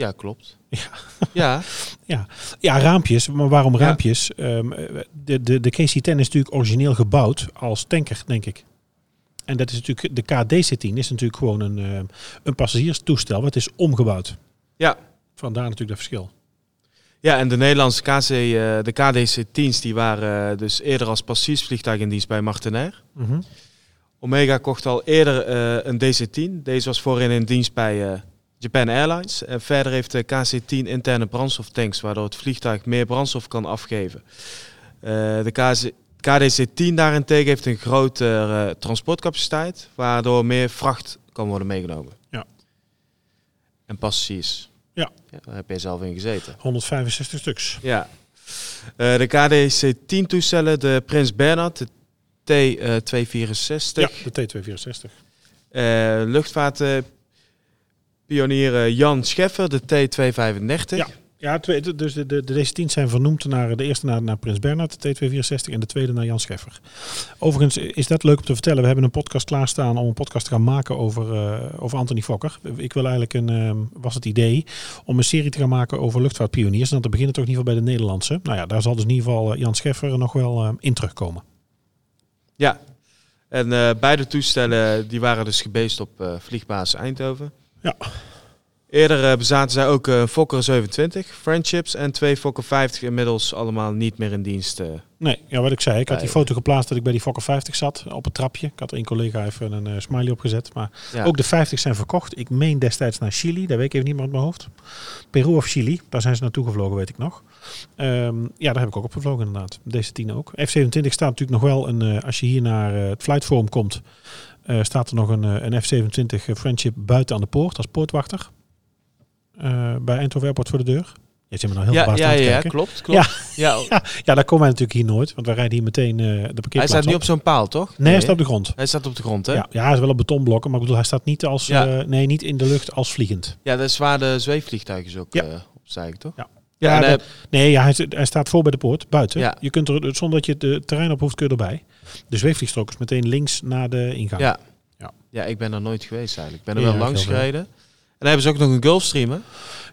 Ja, klopt. Ja. Ja. ja. ja, raampjes. Maar waarom raampjes? Ja. Um, de de, de KC-10 is natuurlijk origineel gebouwd als tanker, denk ik. En dat is natuurlijk, de KDC-10 is natuurlijk gewoon een, uh, een passagierstoestel. Wat is omgebouwd. Ja. Vandaar natuurlijk dat verschil. Ja, en de Nederlandse KC, uh, de KDC-10's, die waren uh, dus eerder als passagiersvliegtuig in dienst bij Martinair. Mm -hmm. Omega kocht al eerder een DC-10. Deze was voorin in dienst bij Japan Airlines. En verder heeft de KC-10 interne brandstoftanks, waardoor het vliegtuig meer brandstof kan afgeven. Uh, de KC, KDC-10 daarentegen heeft een grotere uh, transportcapaciteit, waardoor meer vracht kan worden meegenomen. Ja. En passagiers. Ja. ja. Daar heb je zelf in gezeten. 165 stuks. Ja. Uh, de KDC-10 toestellen, de Prins Bernhard, de T264. ja, de T264. luchtvaart pionier Jan Scheffer, de T235. Ja, Ja, twee, dus de, de, de DC-10 zijn vernoemd naar de eerste naar, naar Prins Bernhard, de T264, en de tweede naar Jan Scheffer. Overigens is dat leuk om te vertellen. We hebben een podcast klaarstaan om een podcast te gaan maken over, uh, over Anthony Fokker. Ik wil eigenlijk een, uh, was het idee om een serie te gaan maken over luchtvaartpioniers. En dat te beginnen toch in ieder geval bij de Nederlandse. Nou ja, daar zal dus in ieder geval Jan Scheffer nog wel uh, in terugkomen. Ja, en beide toestellen die waren dus gebeest op vliegbasis Eindhoven. Ja. Eerder bezaten zij ook een Fokker 27 Friendships en twee Fokker 50 inmiddels allemaal niet meer in dienst. Nee, ja, wat ik zei, ik had die foto geplaatst dat ik bij die Fokker 50 zat op het trapje. Ik had er een collega even een uh, smiley opgezet. Maar ja. ook de 50 zijn verkocht. Ik meen destijds naar Chili, daar weet ik even niet meer uit mijn hoofd. Peru of Chili, daar zijn ze naartoe gevlogen, weet ik nog. Um, ja, daar heb ik ook op gevlogen inderdaad. Deze 10 ook. F27 staat natuurlijk nog wel, een, uh, als je hier naar uh, het Flight Forum komt, staat er nog een, een F27 Friendship buiten aan de poort als poortwachter. Uh, bij Eindhoven Airport voor de deur. Je zit me nou heel ja, ja, ja, kijken. klopt, klopt. Ja, ja. ja, daar komen wij natuurlijk hier nooit, want wij rijden hier meteen uh, de parkeerplaats Hij staat niet op zo'n paal, toch? Nee, hij staat op de grond. Hij staat op de grond, hè? Ja, ja hij is wel op betonblokken, maar ik bedoel, hij staat niet als, Ja. nee, niet in de lucht als vliegend. Ja, dat is waar de zweefvliegtuigen ook Ja. eh, op zijn, toch? Ja. Ja, en, dat- nee, ja, hij, hij staat voor bij de poort, buiten. Ja. Je kunt er, zonder dat je het eh, terrein op hoeft, kun je erbij. De zweefvliegstrook is meteen links naar de ingang. ja. Ja. Ja. ik ben er nooit geweest eigenlijk. Ik ben er Ja, wel langs gereden. En dan hebben ze ook nog een Gulfstream, hè?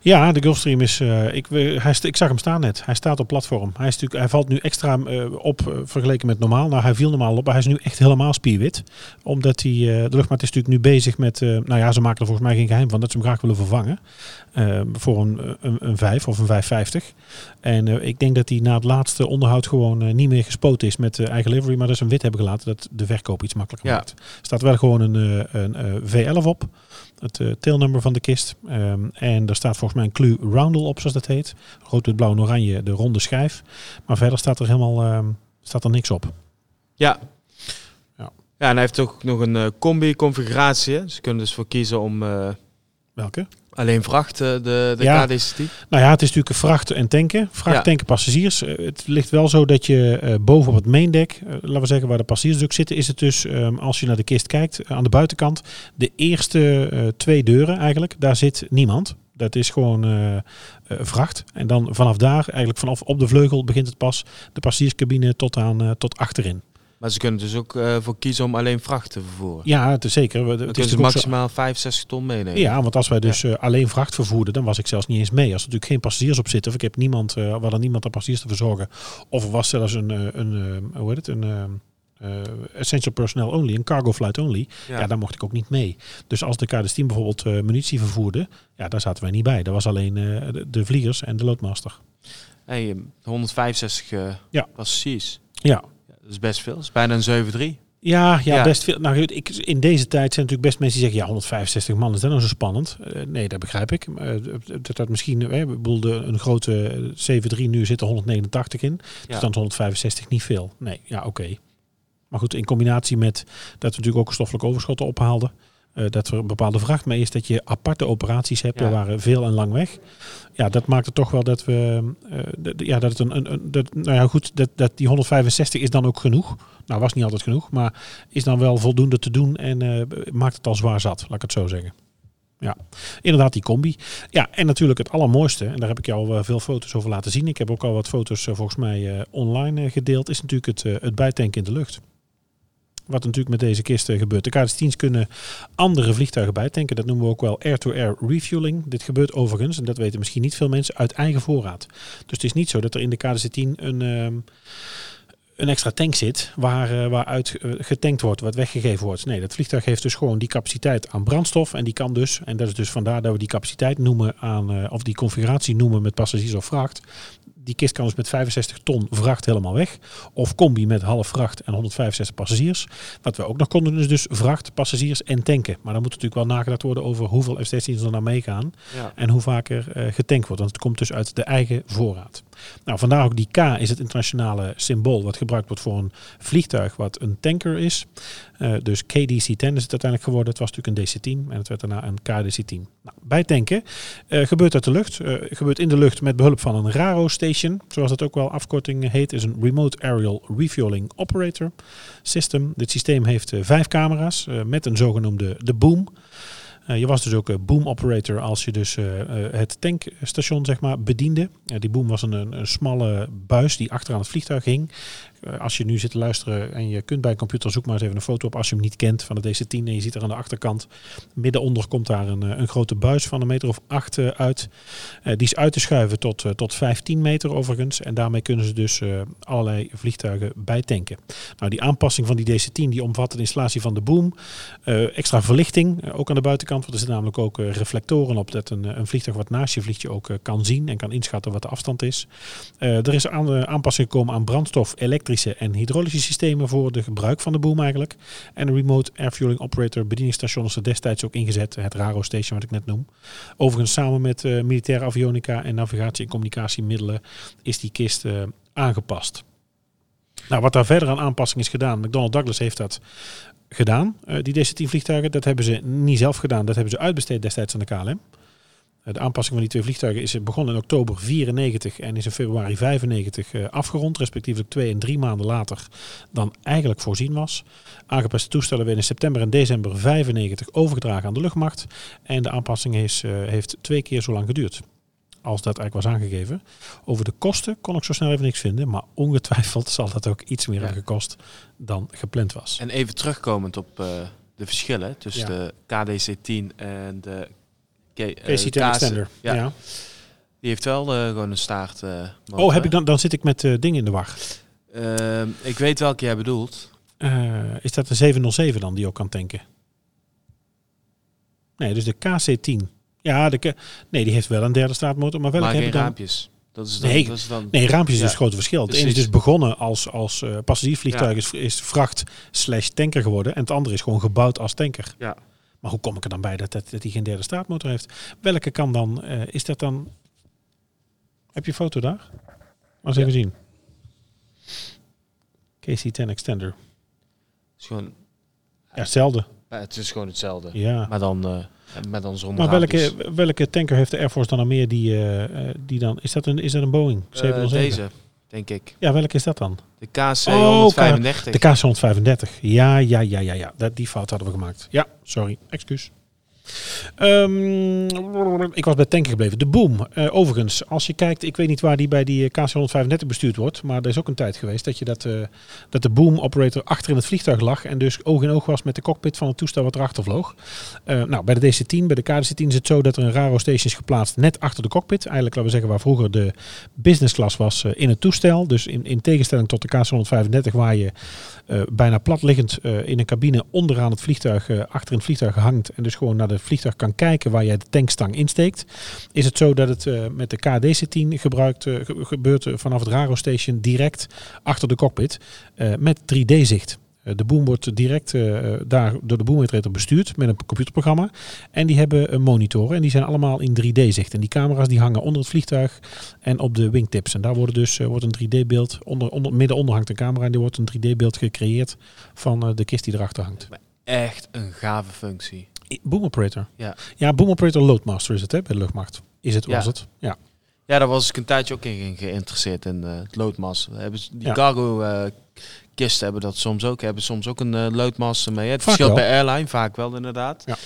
Ja, de Gulfstream is. eh, ik, hij, ik zag hem staan net. Hij staat op platform. Hij, is natuurlijk, hij valt nu extra eh, op eh, vergeleken met normaal. Nou, hij viel normaal op, maar hij is nu echt helemaal spierwit. Omdat hij. de luchtmacht is natuurlijk nu bezig met. nou ja, ze maken er volgens mij geen geheim van dat ze hem graag willen vervangen. voor een, een, een 5 of een 550. En ik denk dat hij na het laatste onderhoud gewoon niet meer gespoten is met eigen livery. Maar dat ze hem wit hebben gelaten. Dat de verkoop iets makkelijker Ja. maakt. Er staat wel gewoon een, een eh, V11 op. Het tailnummer van de kist. Ehm, en er staat volgens mij een Clue Roundel op, zoals dat heet. Rood, wit, blauw en oranje, de ronde schijf. Maar verder staat er helemaal ehm, staat er niks op. Ja. Ja. Ja, en hij heeft ook nog een eh, combi-configuratie. Ze kunnen dus voor kiezen om eh, Welke? Alleen vracht, de, de Ja. KDC-10. Nou ja, het is natuurlijk vracht en tanken. Vracht, Ja. tanken, passagiers. Eh, het ligt wel zo dat je eh, boven op het main deck, eh, laten we zeggen waar de passagiers ook zitten, is het dus, ehm, als je naar de kist kijkt, aan de buitenkant, de eerste twee deuren eigenlijk, daar zit niemand. Dat is gewoon vracht. En dan vanaf daar, eigenlijk vanaf op de vleugel, begint het pas de passagierscabine tot, aan, tot achterin. Maar ze kunnen dus ook eh, voor kiezen om alleen vracht te vervoeren. Ja, het is zeker. We- Het is zo- maximaal 65 ton meenemen. Ja, want als wij dus eh, alleen vracht vervoerden, dan was ik zelfs niet eens mee. Als er natuurlijk geen passagiers op zitten, of ik heb niemand, waar dan niemand aan passagiers te verzorgen, of er was zelfs een, een hoe heet het, een eh, essential personnel only, een cargo flight only, ja. Ja. daar mocht ik ook niet mee. Dus als de KD-10 bijvoorbeeld eh, munitie vervoerde, ja, daar zaten wij niet bij. Dat was alleen de, de vliegers en de loodmaster. Hey, 165 eh Ja. passagiers. Ja. Dat is best veel. Dat is bijna een 7-3. Ja, ja, Ja. best veel. Nou, goed, ik, in deze tijd zijn natuurlijk best mensen die zeggen, ja, 165 man, is dat nou zo spannend? Eh, nee, dat begrijp ik. Eh, dat, dat misschien, eh, ik bedoel, de, een grote eh, 7-3 nu zit er 189 in. Dus dan is 165 niet veel. Nee, ja, oké. Maar goed, in combinatie met dat we natuurlijk ook stoffelijke overschotten ophaalden. Eh, dat er een bepaalde vracht mee is, dat je aparte operaties hebt. Ja. Er waren veel en lang weg. Ja, dat maakte toch wel dat we. d- ja, dat het een. een, een dat, nou ja, goed, dat, dat die 165 is dan ook genoeg. Nou, was niet altijd genoeg, maar is dan wel voldoende te doen en eh, maakt het al zwaar zat, laat ik het zo zeggen. Ja, inderdaad die combi. Ja, en natuurlijk het allermooiste, en daar heb ik jou al veel foto's over laten zien. Ik heb ook al wat foto's volgens mij online gedeeld, is natuurlijk het, het bijtanken in de lucht. Wat natuurlijk met deze kisten gebeurt. De KD's-10's kunnen andere vliegtuigen bijtanken. Dat noemen we ook wel air-to-air refueling. Dit gebeurt overigens, en dat weten misschien niet veel mensen, uit eigen voorraad. Dus het is niet zo dat er in de KDC-10 een, ehm, een extra tank zit waar, eh, waaruit eh, getankt wordt, wat weggegeven wordt. Nee, dat vliegtuig heeft dus gewoon die capaciteit aan brandstof. En die kan dus, en dat is dus vandaar dat we die capaciteit noemen aan, eh, of die configuratie noemen met passagiers of vracht. Die kist kan dus met 65 ton vracht helemaal weg. Of combi met half vracht en 165 passagiers. Wat we ook nog konden is dus vracht, passagiers en tanken. Maar dan moet natuurlijk wel nagedacht worden over hoeveel F-16's er nou meegaan. Ja. En hoe vaak er eh, getankt wordt. Want het komt dus uit de eigen voorraad. Nou, vandaar ook die K is het internationale symbool wat gebruikt wordt voor een vliegtuig wat een tanker is. Eh, dus KDC-10 is het uiteindelijk geworden. Het was natuurlijk een DC-10 en het werd daarna een KDC-10. Nou, bij tanken eh, gebeurt uit de lucht. eh, gebeurt in de lucht met behulp van een RARO station. Zoals dat ook wel afkorting heet, is een Remote Aerial Refueling Operator System. Dit systeem heeft vijf camera's met een zogenoemde de boom. Eh, je was dus ook eh, boom operator als je dus eh, het tankstation zeg maar, bediende. Die boom was een, een, een smalle buis die achteraan het vliegtuig hing. Eh, als je nu zit te luisteren en je kunt bij een computer, zoek maar eens even een foto op als je hem niet kent van de DC-10. En je ziet er aan de achterkant, middenonder komt daar een, eh, een grote buis van een meter of acht eh, uit. Die is uit te schuiven tot, tot 15 meter overigens. En daarmee kunnen ze dus allerlei vliegtuigen bijtanken. Nou, die aanpassing van die DC-10 die omvat de installatie van de boom. extra verlichting, ook aan de buitenkant. Want er zitten namelijk ook reflectoren op dat een, een vliegtuig wat naast je vliegt je ook kan zien en kan inschatten wat de afstand is. Er is aan aanpassing gekomen aan brandstof, elektrische en hydraulische systemen voor de gebruik van de boom eigenlijk. En een remote air fueling operator bedieningsstation is er destijds ook ingezet. Het Raro Station wat ik net noem. Overigens samen met eh, militaire avionica en navigatie- en communicatiemiddelen is die kist eh, aangepast. Nou, wat daar verder aan aanpassing is gedaan, McDonnell Douglas heeft dat gedaan, eh, die DC-10 vliegtuigen. Dat hebben ze niet zelf gedaan, dat hebben ze uitbesteed destijds aan de KLM. De aanpassing van die twee vliegtuigen is begonnen in oktober 94 en is in februari 95 eh, afgerond, respectievelijk twee en drie maanden later dan eigenlijk voorzien was. Aangepaste toestellen werden in september en december 95 overgedragen aan de luchtmacht en de aanpassing is, eh, heeft twee keer zo lang geduurd als dat eigenlijk was aangegeven. Over de kosten kon ik zo snel even niks vinden, maar ongetwijfeld zal dat ook iets meer Ja. hebben gekost dan gepland was. En even terugkomend op eh, de verschillen tussen Ja. de KDC-10 en de Eh, KC-10 KC Extender. Ja, Ja. Die heeft wel eh, gewoon een staart. eh, Oh, heb ik dan, dan zit ik met dingen in de war. Ehm, ik weet welke jij bedoelt. Is dat de 707 dan die ook kan tanken? Nee, dus de KC-10. Ja, de nee, die heeft wel een derde staartmotor, maar welke maar geen raampjes. Dat is dan, Nee, dat is dan Nee, raampjes is Ja, dus het grote verschil. Het ene is dus begonnen als, als eh, passagiersvliegtuig, is, is vracht slash tanker geworden. En het andere is gewoon gebouwd als tanker. Ja. Maar hoe kom ik er dan bij dat, dat, dat hij geen derde staartmotor heeft? Welke kan dan, eh, is dat dan... Heb je een foto daar? Maar eens Ja. even zien. KC-10 Extender. is gewoon, Ja, hetzelfde. het is gewoon hetzelfde. Ja. Maar dan, eh, met dan zonder Maar welke, welke tanker heeft de Air Force dan nog meer die, eh, die dan... Is dat een, is dat een Boeing? Eh, 707? deze, denk ik. Ja, welke is dat dan? De KC-135. De KC-135. Ja, ja, ja, ja, ja. Dat, die fout hadden we gemaakt. Ja, sorry. Excuus. Ehm, ik was bij tanken gebleven. De Boom. Eh, overigens, als je kijkt, ik weet niet waar die bij die eh, KC-135 bestuurd wordt, maar er is ook een tijd geweest dat je dat, eh, dat de Boom operator achter in het vliegtuig lag en dus oog in oog was met de cockpit van het toestel wat erachter vloog. Nou, bij de DC-10, bij de KDC-10 is het zo dat er een Raro station is geplaatst net achter de cockpit. Eigenlijk, laten we zeggen, waar vroeger de business class was in het toestel. Dus in, in tegenstelling tot de KC-135 waar je bijna platliggend in een cabine onderaan het vliegtuig, achter in het vliegtuig hangt en dus gewoon naar de vliegtuig kan kijken waar jij de tankstang insteekt, is het zo dat het eh, met de KDC-10 gebruikt eh, ge- gebeurt eh, vanaf het Raro Station direct achter de cockpit eh, met 3D-zicht. Eh, De boom wordt direct eh, daar door de boomoperator bestuurd met een computerprogramma. En die hebben een monitoren en die zijn allemaal in 3D-zicht. En die camera's die hangen onder het vliegtuig en op de wingtips. En daar worden dus, eh, wordt een 3D-beeld, onder, onder, midden onder hangt een camera en die wordt een 3D-beeld gecreëerd van eh, de kist die erachter hangt. Echt een gave functie. Boom operator. Ja. Ja, boom operator loadmaster is het hè, bij de luchtmacht. Is het, Ja. was het? Ja. Ja, daar was ik een tijdje ook in ge- geïnteresseerd in eh, het loodmas. Hebben ze- die Ja. cargo eh, kisten hebben dat soms ook. Hebben soms ook een loodmas mee. Het Vaak verschilt wel. per airline, vaak wel inderdaad. Ja.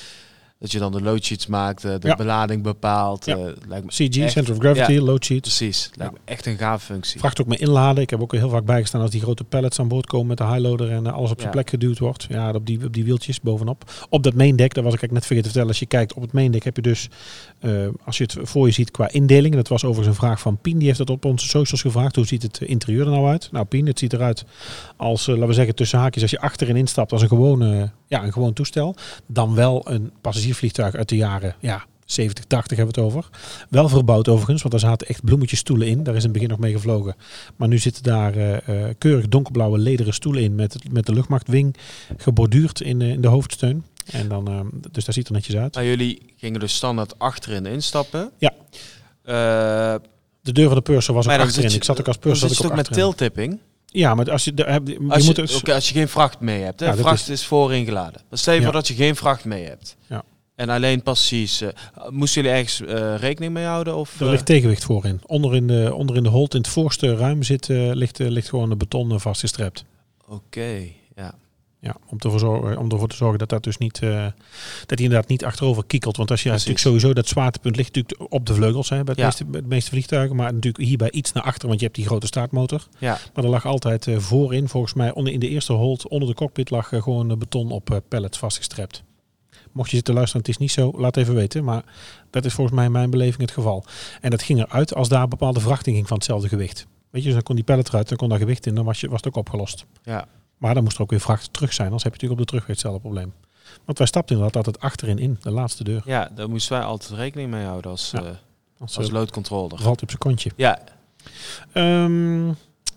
Dat je dan de loadsheets maakt, eh, de Ja. belading bepaalt. Ja. eh, lijkt me CG, echt- Center of Gravity, ja. load sheet. Precies, lijkt me echt een gave functie. Vraagt ook met inladen. Ik heb ook heel vaak bijgestaan als die grote pallets aan boord komen met de highloader en eh, alles op zijn plek geduwd wordt. Ja, op die, op die wieltjes bovenop. Op dat main deck, daar was ik net vergeten te vertellen. Als je kijkt op het main deck heb je dus, als je het voor je ziet qua indeling. Dat was overigens een vraag van Pien. Die heeft dat op onze socials gevraagd. Hoe ziet het interieur er nou uit? Nou Pien, het ziet eruit als, laten we zeggen tussen haakjes, als je achterin instapt als een, gewone, ja, een gewoon toestel. Dan wel een passagiersvliegtuig uit de jaren, ja, 70, 80 hebben we het over. Wel verbouwd overigens, want daar zaten echt bloemetjesstoelen in. Daar is in het begin nog mee gevlogen. Maar nu zitten daar eh, eh, keurig donkerblauwe lederen stoelen in met, met de luchtmachtwing geborduurd in, de- in de hoofdsteun. En dan, eh, dus daar ziet er netjes uit. Maar jullie gingen dus standaard achterin instappen. Ja. Eh, De deur van de purser was ook achterin. je- ik zat ook als purser. je ik ook met tiltipping. Ja, maar als je, de, heb- je Als moet je, dus, oké, als je geen vracht mee hebt. Hè? Ja, dat vracht is- is, voorin geladen. Dan stel je Ja. voor dat je geen vracht mee hebt. Ja. En alleen passagiers. eh, moesten jullie ergens eh, rekening mee houden? Of, er eh, ligt tegenwicht voorin. Onder in de, onder in de hold, in het voorste ruim zit, eh, ligt, eh, ligt gewoon een beton eh, vastgestrept. Oké, ja. Ja, om, te verzorgen, om ervoor te zorgen dat dat dus niet, eh, dat hij inderdaad niet achterover kiekelt. Want als je Precies. natuurlijk sowieso dat zwaartepunt ligt natuurlijk op de vleugels hè, bij, het Ja. meeste, bij de meeste vliegtuigen, maar natuurlijk hierbij iets naar achter, want je hebt die grote staartmotor. Ja, Maar er lag altijd eh, voorin, volgens mij onder, in de eerste hold, onder de cockpit lag eh, gewoon eh, beton op eh, pallets vastgestrept. Mocht je zitten luisteren, het is niet zo, laat even weten. Maar dat is volgens mij in mijn beleving het geval. En dat ging eruit als daar bepaalde verachting ging van hetzelfde gewicht. Weet je, dus dan kon die pallet eruit, dan kon daar gewicht in, dan was, je, was het ook opgelost. ja. Maar dan moest er ook weer vracht terug zijn, anders heb je natuurlijk op de terugweg hetzelfde probleem. Want wij stapten inderdaad altijd achterin in, de laatste deur. ja, daar moesten wij altijd rekening mee houden als, Ja. eh, Als, als eh, loodcontroller. valt op zijn kontje. Ja, Ehm,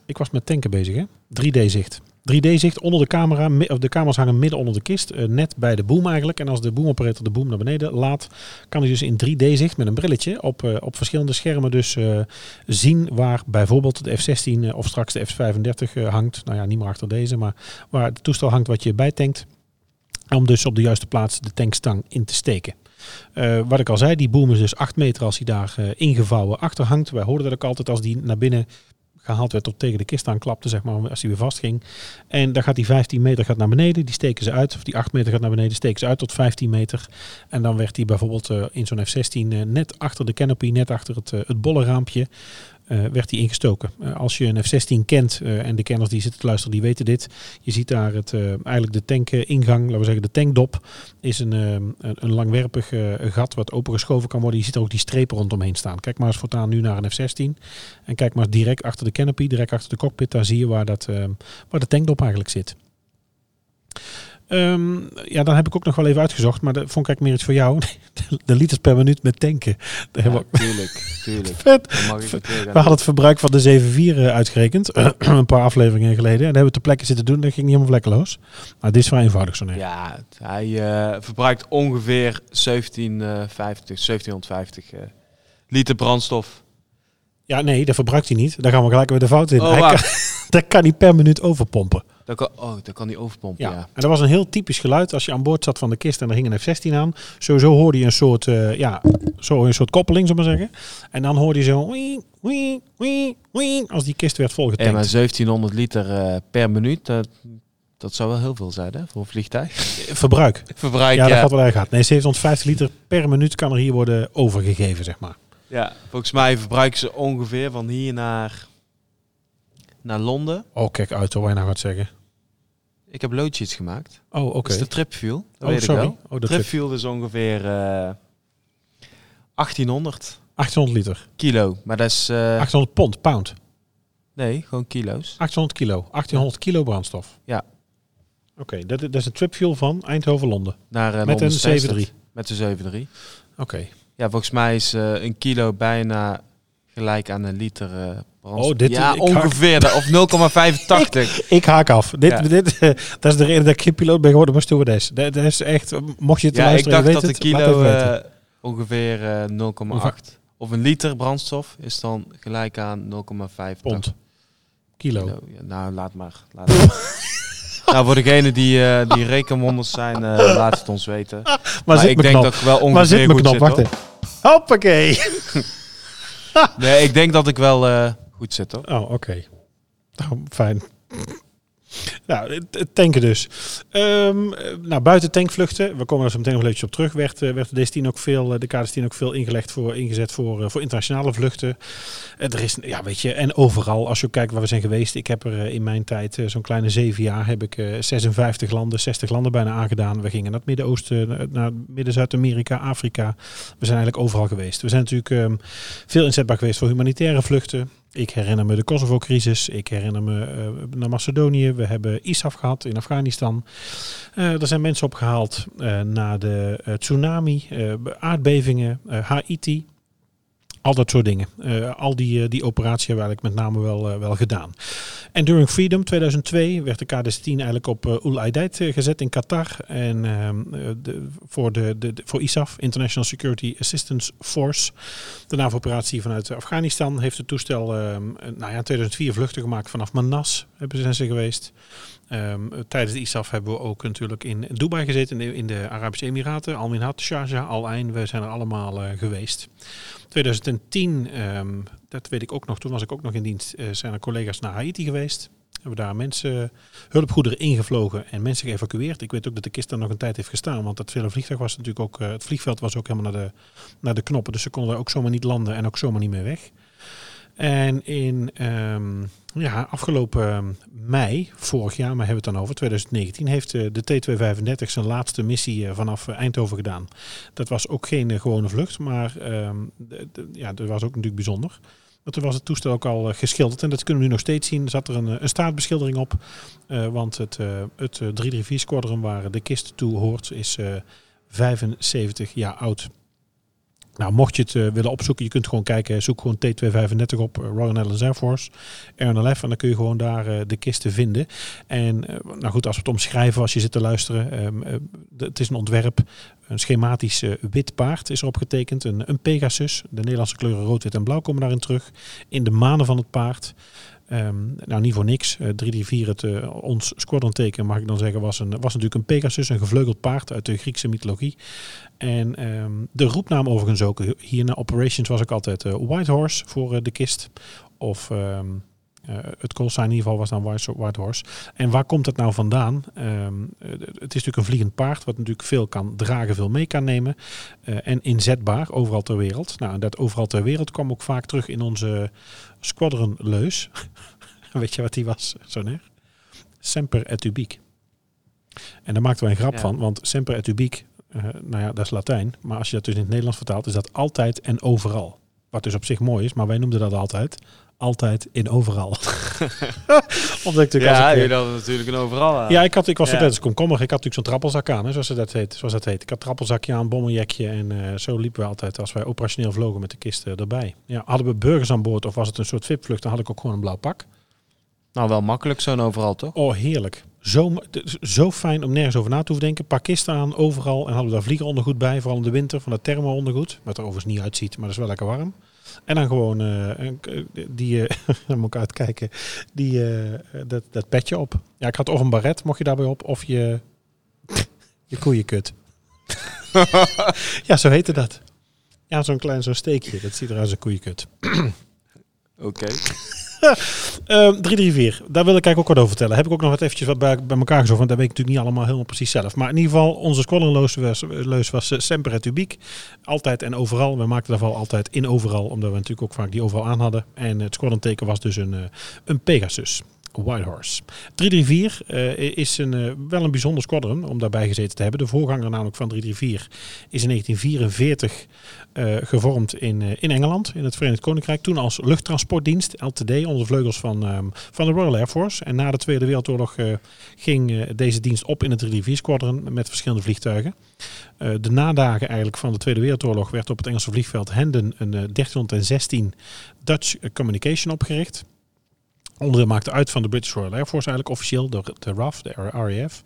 ik was met tanken bezig, hè? 3D-zicht. 3D-zicht onder de camera, de camera's hangen midden onder de kist, eh, net bij de boom eigenlijk. En als de boomoperator de boom naar beneden laat, kan hij dus in 3D-zicht met een brilletje op, eh, op verschillende schermen dus eh, zien waar bijvoorbeeld de F-16 eh, of straks de F-35 eh, hangt. Nou ja, niet meer achter deze, maar waar het toestel hangt wat je bijtankt. Om dus op de juiste plaats de tankstang in te steken. Wat ik al zei, die boom is dus 8 meter als hij daar ingevouwen achter hangt. Wij hoorden dat ook altijd als die naar binnen gehaald werd of tegen de kist aanklapte, zeg maar, als hij weer vastging. En dan gaat die 15 meter gaat naar beneden, die steken ze uit. Of die 8 meter gaat naar beneden, steken ze uit tot 15 meter. En dan werd die bijvoorbeeld eh, in zo'n F-16 eh, net achter de canopy, net achter het, eh, het bolle raampje, eh, werd die ingestoken. Eh, als je een F-16 kent, eh, en de kenners die zitten te luisteren, die weten dit. Je ziet daar het, eigenlijk de tankingang, laten we zeggen de tankdop, is een, een, een langwerpig gat wat opengeschoven kan worden. Je ziet er ook die strepen rondomheen staan. Kijk maar eens voortaan nu naar een F-16. En kijk maar direct achter de canopy, direct achter de cockpit. Daar zie je waar, dat, waar de tankdop eigenlijk zit. Ehm, ja, dan heb ik ook nog wel even uitgezocht, maar dat vond ik eigenlijk meer iets voor jou. De liters per minuut met tanken. We tuurlijk, tuurlijk. vet. Dan mag ik het weer gaan We hadden het verbruik van de 7.4 eh, uitgerekend, een paar afleveringen geleden. En dat hebben we ter plekke zitten doen, dat ging niet helemaal vlekkeloos. Maar dit is vrij eenvoudig zo nee. Ja, hij eh, verbruikt ongeveer 1750, 1750 eh, liter brandstof. Ja, nee, dat verbruikt hij niet. Daar gaan we gelijk weer de fout in. Oh, hij kan, dat kan hij per minuut overpompen. Dan kan, oh, dan kan hij overpompen, Ja. ja. En dat was een heel typisch geluid als je aan boord zat van de kist en er hing een F-16 aan. Sowieso hoorde je een soort, eh, ja, zo een soort koppeling, zou ik maar zeggen. En dan hoorde je zo, wii, wii, wii, wii, als die kist werd volgetankt. maar 1700 liter eh, per minuut, dat, dat zou wel heel veel zijn, hè, voor een vliegtuig. Verbruik. Verbruik, Ja, ja. dat gaat wel erg hard. Nee, 750 liter per minuut kan er hier worden overgegeven, zeg maar. ja. Volgens mij verbruiken ze ongeveer van hier naar, naar Londen. Oh, kijk uit hoor, wat je nou gaat zeggen. Ik heb loodjes gemaakt. Oh, oké. Dat is de tripfuel. Dat Oh, weet sorry. ik wel. Oh, dat trip. Tripfuel is ongeveer eh 1800 800 liter. kilo. Maar dat is... eh, 800 pond, pound. nee, gewoon kilo's. 800 kilo. 1800 kilo brandstof. Ja. Oké, dat, dat is een tripfuel van Eindhoven-Londen. Naar, eh, Met Londen een Stansted. 7-3. Met de 7-3. Oké. Ja, volgens mij is eh, een kilo bijna gelijk aan een liter eh brandstof. Oh, dit- ja, ik ongeveer. de- Of 0,85. Ik haak af. Dit, Ja. dit, eh, dat is de reden dat ik geen piloot ben geworden, maar stewardess. Dat, dat is echt, eh, mocht je het ja, ik dacht dat een het, laat kilo eh, ongeveer eh 0,8. Of een liter brandstof is dan gelijk aan 0,5 pond. Kilo. kilo. Ja, nou, laat maar. Laat maar. nou, voor degene die, eh die rekenwonders zijn, eh, laat het ons weten. Maar, Maar, zit ik denk knop. dat ik wel ongeveer maar zit goed knop, zit, wacht hoor. Hoppakee. Nee, ik denk dat ik wel eh, goed zit. Oh, oké. Nou, fijn. Nou, tanken dus. Eh, nou, buiten tankvluchten, we komen er zo meteen nog een beetje op terug, werd, eh, werd de DS10 ook veel, eh, de KDS-10 ook veel ingelegd voor, ingezet voor, eh, voor internationale vluchten. Er is, ja, weet je, en overal, als je kijkt waar we zijn geweest, ik heb er in mijn tijd, zo'n kleine zeven jaar, heb ik eh, 56 landen, 60 landen bijna aangedaan. We gingen naar het Midden-Oosten, naar- naar Midden-Zuid-Amerika, Afrika. We zijn eigenlijk overal geweest. We zijn natuurlijk ehm, veel inzetbaar geweest voor humanitaire vluchten. Ik herinner me de Kosovo-crisis. Ik herinner me eh, naar Macedonië. We hebben ISAF gehad in Afghanistan. Eh, er zijn mensen opgehaald eh, na de tsunami, aardbevingen, Haiti. Al dat soort dingen. Eh, al die, eh, die operatie hebben eigenlijk met name wel, eh, wel gedaan. Enduring Freedom 2002 werd de KDS-10 eigenlijk op uh, gezet in Qatar. En ehm, eh, de, voor, de, de, voor ISAF, International Security Assistance Force. De NAVO-operatie vanuit Afghanistan heeft het toestel ehm, eh, nou ja, in 2004 vluchten gemaakt vanaf Manas. Hebben ze geweest. Ehm, tijdens de ISAF hebben we ook natuurlijk in Dubai gezeten, in de, Arabische Emiraten. Al Minhad, Sharjah, Al Ain, we zijn er allemaal eh, geweest. 2010, ehm, dat weet ik ook nog, toen was ik ook nog in dienst, eh, zijn er collega's naar Haiti geweest. Hebben daar mensen, hulpgoederen ingevlogen en mensen geëvacueerd. Ik weet ook dat de kist daar nog een tijd heeft gestaan. Want dat hele vliegtuig was natuurlijk ook, eh, het vliegveld was ook helemaal naar de, naar de knoppen. Dus ze konden ook zomaar niet landen en ook zomaar niet meer weg. En in ehm, ja, afgelopen mei, vorig jaar, maar hebben we het dan over, 2019, heeft eh, de T235 zijn laatste missie eh, vanaf eh, Eindhoven gedaan. Dat was ook geen gewone vlucht, maar ehm, ja, dat was ook natuurlijk bijzonder. Want toen was het toestel ook al geschilderd en dat kunnen we nu nog steeds zien. Zat er een, een staatbeschildering op, want het, het 334 Squadron waar de kist toe hoort is 75 jaar oud. Nou, mocht je het uh, willen opzoeken, je kunt gewoon kijken, zoek gewoon T235 op uh, Royal Netherlands Air Force, RNLF, en dan kun je gewoon daar uh, de kisten vinden. En nou goed, als we het omschrijven, als je zit te luisteren, um, het is een ontwerp, een schematisch wit paard is erop getekend, een, een Pegasus, de Nederlandse kleuren rood, wit en blauw komen daarin terug, in de manen van het paard. Um, nou, niet voor niks. Uh, 334, het, uh, ons squadron-teken, mag ik dan zeggen, was, een, was natuurlijk een Pegasus, een gevleugeld paard uit de Griekse mythologie. En um, de roepnaam overigens ook, hier naar Operations was ik altijd uh, White Horse voor de kist. Of uh, het callsign in ieder geval was dan White Horse. En waar komt het nou vandaan? Het is natuurlijk een vliegend paard, wat natuurlijk veel kan dragen, veel mee kan nemen. En inzetbaar, overal ter wereld. Nou, dat overal ter wereld kwam ook vaak terug in onze squadron leus. Weet je wat die was, Soner? Semper et ubique. En daar maakten wij een grap ja. van, want semper et ubique, uh, nou ja, dat is Latijn. Maar als je dat dus in het Nederlands vertaalt, is dat altijd en overal. Wat dus op zich mooi is, maar wij noemden dat altijd altijd in overal. Omdat ik natuurlijk ja, ik, je had natuurlijk een overal aan. Ja, ik, had, ik was ja. tijdens komkommer. Ik had natuurlijk zo'n trappelzak aan, hè, zoals, dat heet, zoals dat heet. Ik had trappelzakje aan, bommeljekje en uh, zo liepen we altijd als wij operationeel vlogen met de kisten erbij. Ja, hadden we burgers aan boord of was het een soort VIP-vlucht, dan had ik ook gewoon een blauw pak. Nou, wel makkelijk zo'n overal, toch? Oh, heerlijk. Zo, zo fijn om nergens over na te hoeven denken. Een paar kisten aan, overal. En hadden we daar vliegerondergoed bij, vooral in de winter, van dat thermo-ondergoed. Wat er overigens niet uitziet, maar dat is wel lekker warm. En dan gewoon uh, die, uh, moet ik uitkijken, die, uh, dat, dat petje op. Ja, ik had of een baret, mocht je daarbij op, of je, je koeienkut. ja, zo heette dat. Ja, zo'n klein zo'n steekje. Dat ziet eruit als een koeienkut. Oké. Okay. uh, 334, daar wil ik eigenlijk ook wat over vertellen. Heb ik ook nog wat eventjes wat bij, bij elkaar gezocht, want dat weet ik natuurlijk niet allemaal helemaal precies zelf. Maar in ieder geval, onze squadronleus was, leus was uh, Semper et Ubique. Altijd en overal. We maakten daarvan altijd in overal, omdat we natuurlijk ook vaak die overal aan hadden. En het squadron was dus een, uh, een Pegasus. Whitehorse. 334 uh, is een, uh, wel een bijzonder squadron om daarbij gezeten te hebben. De voorganger namelijk van 334 is in 1944 uh, gevormd in, in Engeland, in het Verenigd Koninkrijk. Toen als luchttransportdienst, LTD, onder vleugels van, um, van de Royal Air Force. En na de Tweede Wereldoorlog ging deze dienst op in het 334 squadron met verschillende vliegtuigen. de nadagen eigenlijk van de Tweede Wereldoorlog werd op het Engelse vliegveld Hendon een 1316 Dutch Communication opgericht. Onderdeel maakte uit van de British Royal Air Force eigenlijk officieel, de, de RAF, de RAF.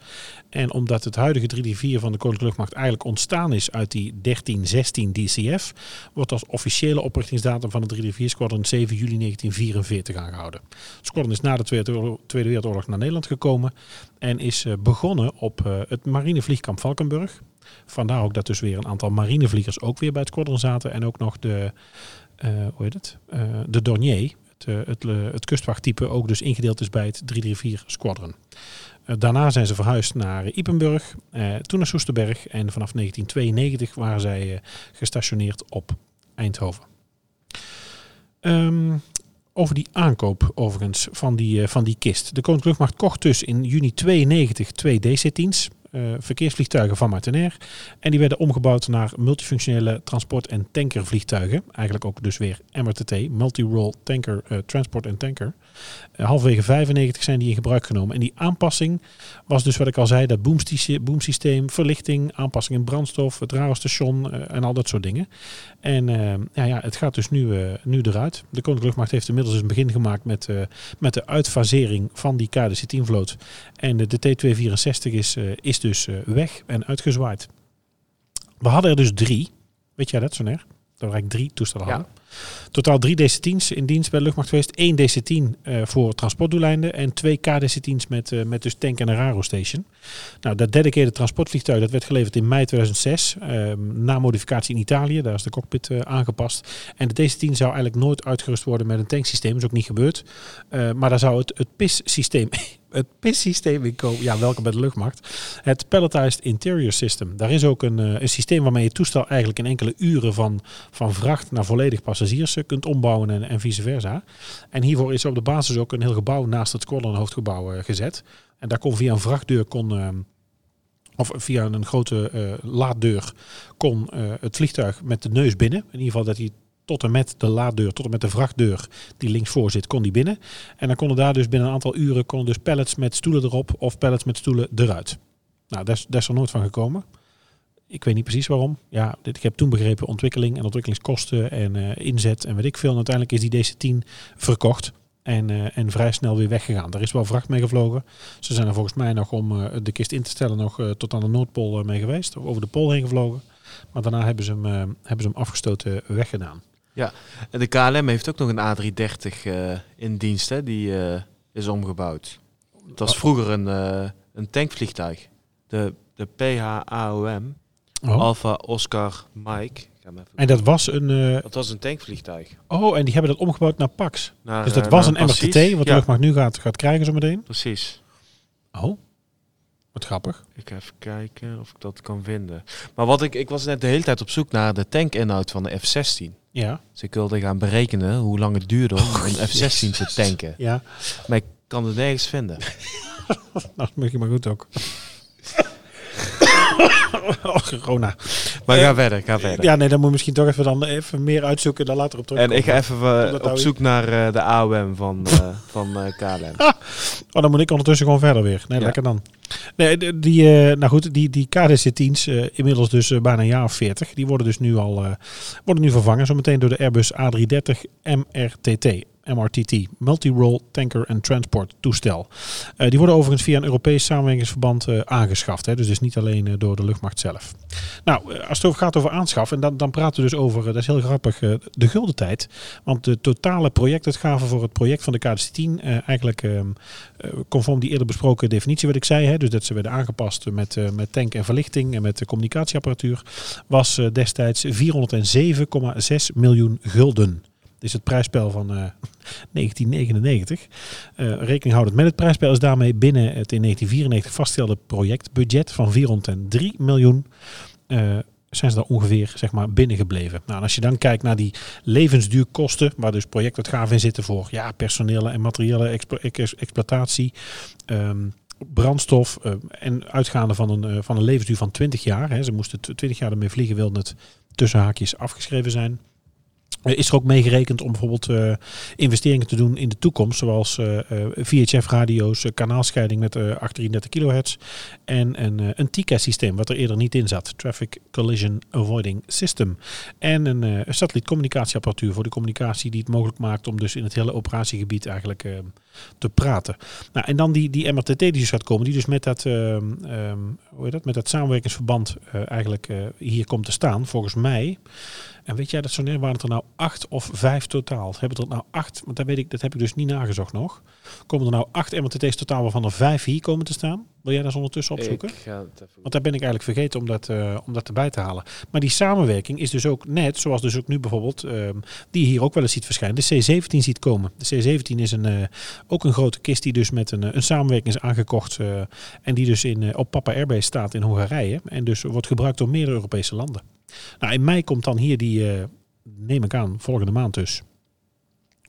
En omdat het huidige 334 van de Koninklijke Luchtmacht eigenlijk ontstaan is uit die 1316 DCF, wordt als officiële oprichtingsdatum van de 334 Squadron 7 juli 1944 aangehouden. Het squadron is na de Tweede, Wereldoorlog naar Nederland gekomen en is uh, begonnen op uh, het marinevliegkamp Valkenburg. Vandaar ook dat dus weer een aantal marinevliegers ook weer bij het squadron zaten en ook nog de, uh, hoe heet het, de Dornier, het, het, het kustwachttype ook dus ingedeeld is bij het 334 Squadron. Daarna zijn ze verhuisd naar Ipenburg, eh, toen naar Soesterberg en vanaf 1992 waren zij eh, gestationeerd op Eindhoven. Um, over die aankoop overigens van die, van die kist. De Koninklijke Luchtmacht kocht dus in juni 92 twee DC-10's uh, verkeersvliegtuigen van Martinair. En die werden omgebouwd naar multifunctionele transport- en tankervliegtuigen. Eigenlijk ook dus weer MRTT, Multi-Role Tanker uh, Transport en Tanker. Uh, halverwege 95 zijn die in gebruik genomen. En die aanpassing was dus wat ik al zei, dat boomsysteem, verlichting, aanpassing in brandstof, het radiostation en al dat soort dingen. En ja, ja, het gaat dus nu, nu eruit. De Koninklijke Luchtmacht heeft inmiddels dus een begin gemaakt met, met de uitfasering van die KDC-10-vloot. En de, de T264 is, is dus weg en uitgezwaaid. We hadden er dus drie. Weet jij dat, zo neer? Dat we eigenlijk drie toestellen ja. hadden. Totaal drie DC-10's in dienst bij de luchtmacht geweest. Eén DC-10 eh, voor transportdoeleinden en twee KDC-10's met, eh, met dus tank en een Raro station. Nou, dat dedicated transportvliegtuig dat werd geleverd in mei 2006. ehm, na modificatie in Italië, daar is de cockpit eh, aangepast. En de DC-10 zou eigenlijk nooit uitgerust worden met een tanksysteem. Dat is ook niet gebeurd. Maar daar zou het, het PIS-systeem het PIS-systeem in komen. Ja, welkom bij de luchtmacht. Het Palletized Interior System. Daar is ook een, een systeem waarmee je toestel eigenlijk in enkele uren van, van vracht naar volledig passagiers eh, kunt ombouwen en, en vice versa. En hiervoor is op de basis ook een heel gebouw naast het squadron hoofdgebouw eh, gezet. En daar kon via een vrachtdeur kon... ehm, of via een grote eh, laaddeur kon het vliegtuig met de neus binnen. In ieder geval dat hij tot en met de laaddeur, tot en met de vrachtdeur die linksvoor zit, kon die binnen. En dan konden daar dus binnen een aantal uren konden dus pallets met stoelen erop of pallets met stoelen eruit. Nou, daar is, daar is er nooit van gekomen. Ik weet niet precies waarom. Ja, dit, ik heb toen begrepen ontwikkeling en ontwikkelingskosten en eh, inzet en weet ik veel. En uiteindelijk is die DC-10 verkocht en, eh, en vrij snel weer weggegaan. Daar is wel vracht mee gevlogen. Ze zijn er volgens mij nog om eh, de kist in te stellen nog tot aan de Noordpool mee geweest. Of over de Pool heen gevlogen. Maar daarna hebben ze hem, hebben ze hem afgestoten weggedaan. En de KLM heeft ook nog een A330 eh, in dienst, hè? die is omgebouwd. Dat was vroeger een, een tankvliegtuig. De, de PHAOM, Oh. Alpha Oscar Mike. En dat was een... eh, Dat was een tankvliegtuig. oh, en die hebben dat omgebouwd naar PAX. Naar, Dus dat eh, was een. MRTT, wat de Ja, luchtmacht nu gaat, gaat krijgen zometeen. precies. Oh, wat grappig. Ik ga even kijken of ik dat kan vinden. Maar wat ik, ik was net de hele tijd op zoek naar de tankinhoud van de F-16. Ja, Dus ik wilde gaan berekenen hoe lang het duurde om een F-16 te tanken. ja. Maar ik kan het nergens vinden. Nou, dat mag je maar goed ook. oh, corona. Maar Eh, ga verder, ga verder. Ja, nee, dan moet je misschien toch even, dan even meer uitzoeken en dan later op terug. en ik ga even eh, op zoek naar eh, de AOM van, van KLM. Oh, dan moet ik ondertussen gewoon verder weer. Nee, Ja. lekker dan. Nee, die, nou goed, die, die KDC-10's, eh, inmiddels dus bijna een jaar of 40, die worden dus nu al worden nu vervangen. Zometeen door de Airbus A330 MRTT. MRTT, Multi-Role Tanker and Transport toestel. Eh, die worden overigens via een Europees samenwerkingsverband eh, aangeschaft. Hè, dus dus niet alleen eh, door de luchtmacht zelf. Nou, als het over gaat over aanschaf, en dan, dan praten we dus over, dat is heel grappig, de gulden tijd. Want de totale projectuitgave voor het project van de KDC-10, eh, eigenlijk ehm, eh, conform die eerder besproken definitie wat ik zei, hè, dus dat ze werden aangepast met, met tank en verlichting en met communicatieapparatuur, was destijds 407,6 miljoen gulden. Is het prijsspel van eh, 1999. Eh, rekening houdend met het prijsspel is daarmee binnen het in 1994 vastgestelde projectbudget van 403 miljoen. eh, zijn ze daar ongeveer zeg maar, binnengebleven. Nou, als je dan kijkt naar die levensduurkosten, waar dus projectuitgaven in zitten voor ja, personele en materiële exploitatie, ehm, brandstof eh, en uitgaande van een, eh, van een levensduur van 20 jaar. Hè. Ze moesten tw- 20 jaar ermee vliegen, wilden het tussen haakjes afgeschreven zijn. Eh, is er ook meegerekend om bijvoorbeeld eh, investeringen te doen in de toekomst, zoals eh, VHF-radio's, kanaalscheiding met eh 833 kHz en een, een TCAS-systeem, wat er eerder niet in zat, Traffic Collision Avoiding System. En een, satellietcommunicatieapparatuur voor de communicatie die het mogelijk maakt om dus in het hele operatiegebied eigenlijk te praten. Nou, en dan die, die MRTT die dus gaat komen, die dus met dat, hoe heet dat, met dat samenwerkingsverband eigenlijk hier komt te staan, volgens mij. En weet jij dat zo neer, waren het er nou acht of vijf totaal? Hebben er nou acht, want dat, weet ik, dat heb ik dus niet nagezocht nog. Komen er nou acht MRTT's totaal waarvan er vijf hier komen te staan? Wil jij dat ondertussen opzoeken? Ik ga het even... Want daar ben ik eigenlijk vergeten om dat, eh, om dat erbij te halen. Maar die samenwerking is dus ook net, zoals dus ook nu bijvoorbeeld, ehm, die je hier ook wel eens ziet verschijnen, de C-17 ziet komen. De C-17 is een, eh, ook een grote kist die dus met een, eh, een samenwerking is aangekocht en die dus in, op Papa Airbase staat in Hongarije en dus wordt gebruikt door meerdere Europese landen. Nou, in mei komt dan hier die, eh, neem ik aan, volgende maand dus,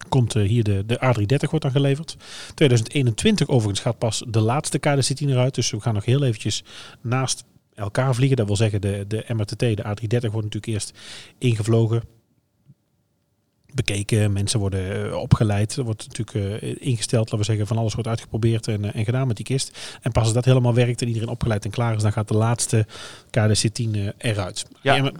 komt eh, hier de, de A330 wordt dan geleverd. 2021 overigens gaat pas de laatste KDC-10 eruit. Dus we gaan nog heel eventjes naast elkaar vliegen. Dat wil zeggen de, de MRTT, de A330 wordt natuurlijk eerst ingevlogen. Bekeken, mensen worden eh, opgeleid. Er wordt natuurlijk eh, ingesteld, laten we zeggen, van alles wordt uitgeprobeerd en, eh, en gedaan met die kist. En pas als dat helemaal werkt en iedereen opgeleid en klaar is, dan gaat de laatste KDC-10 eh, eruit. Ja. Ja, maar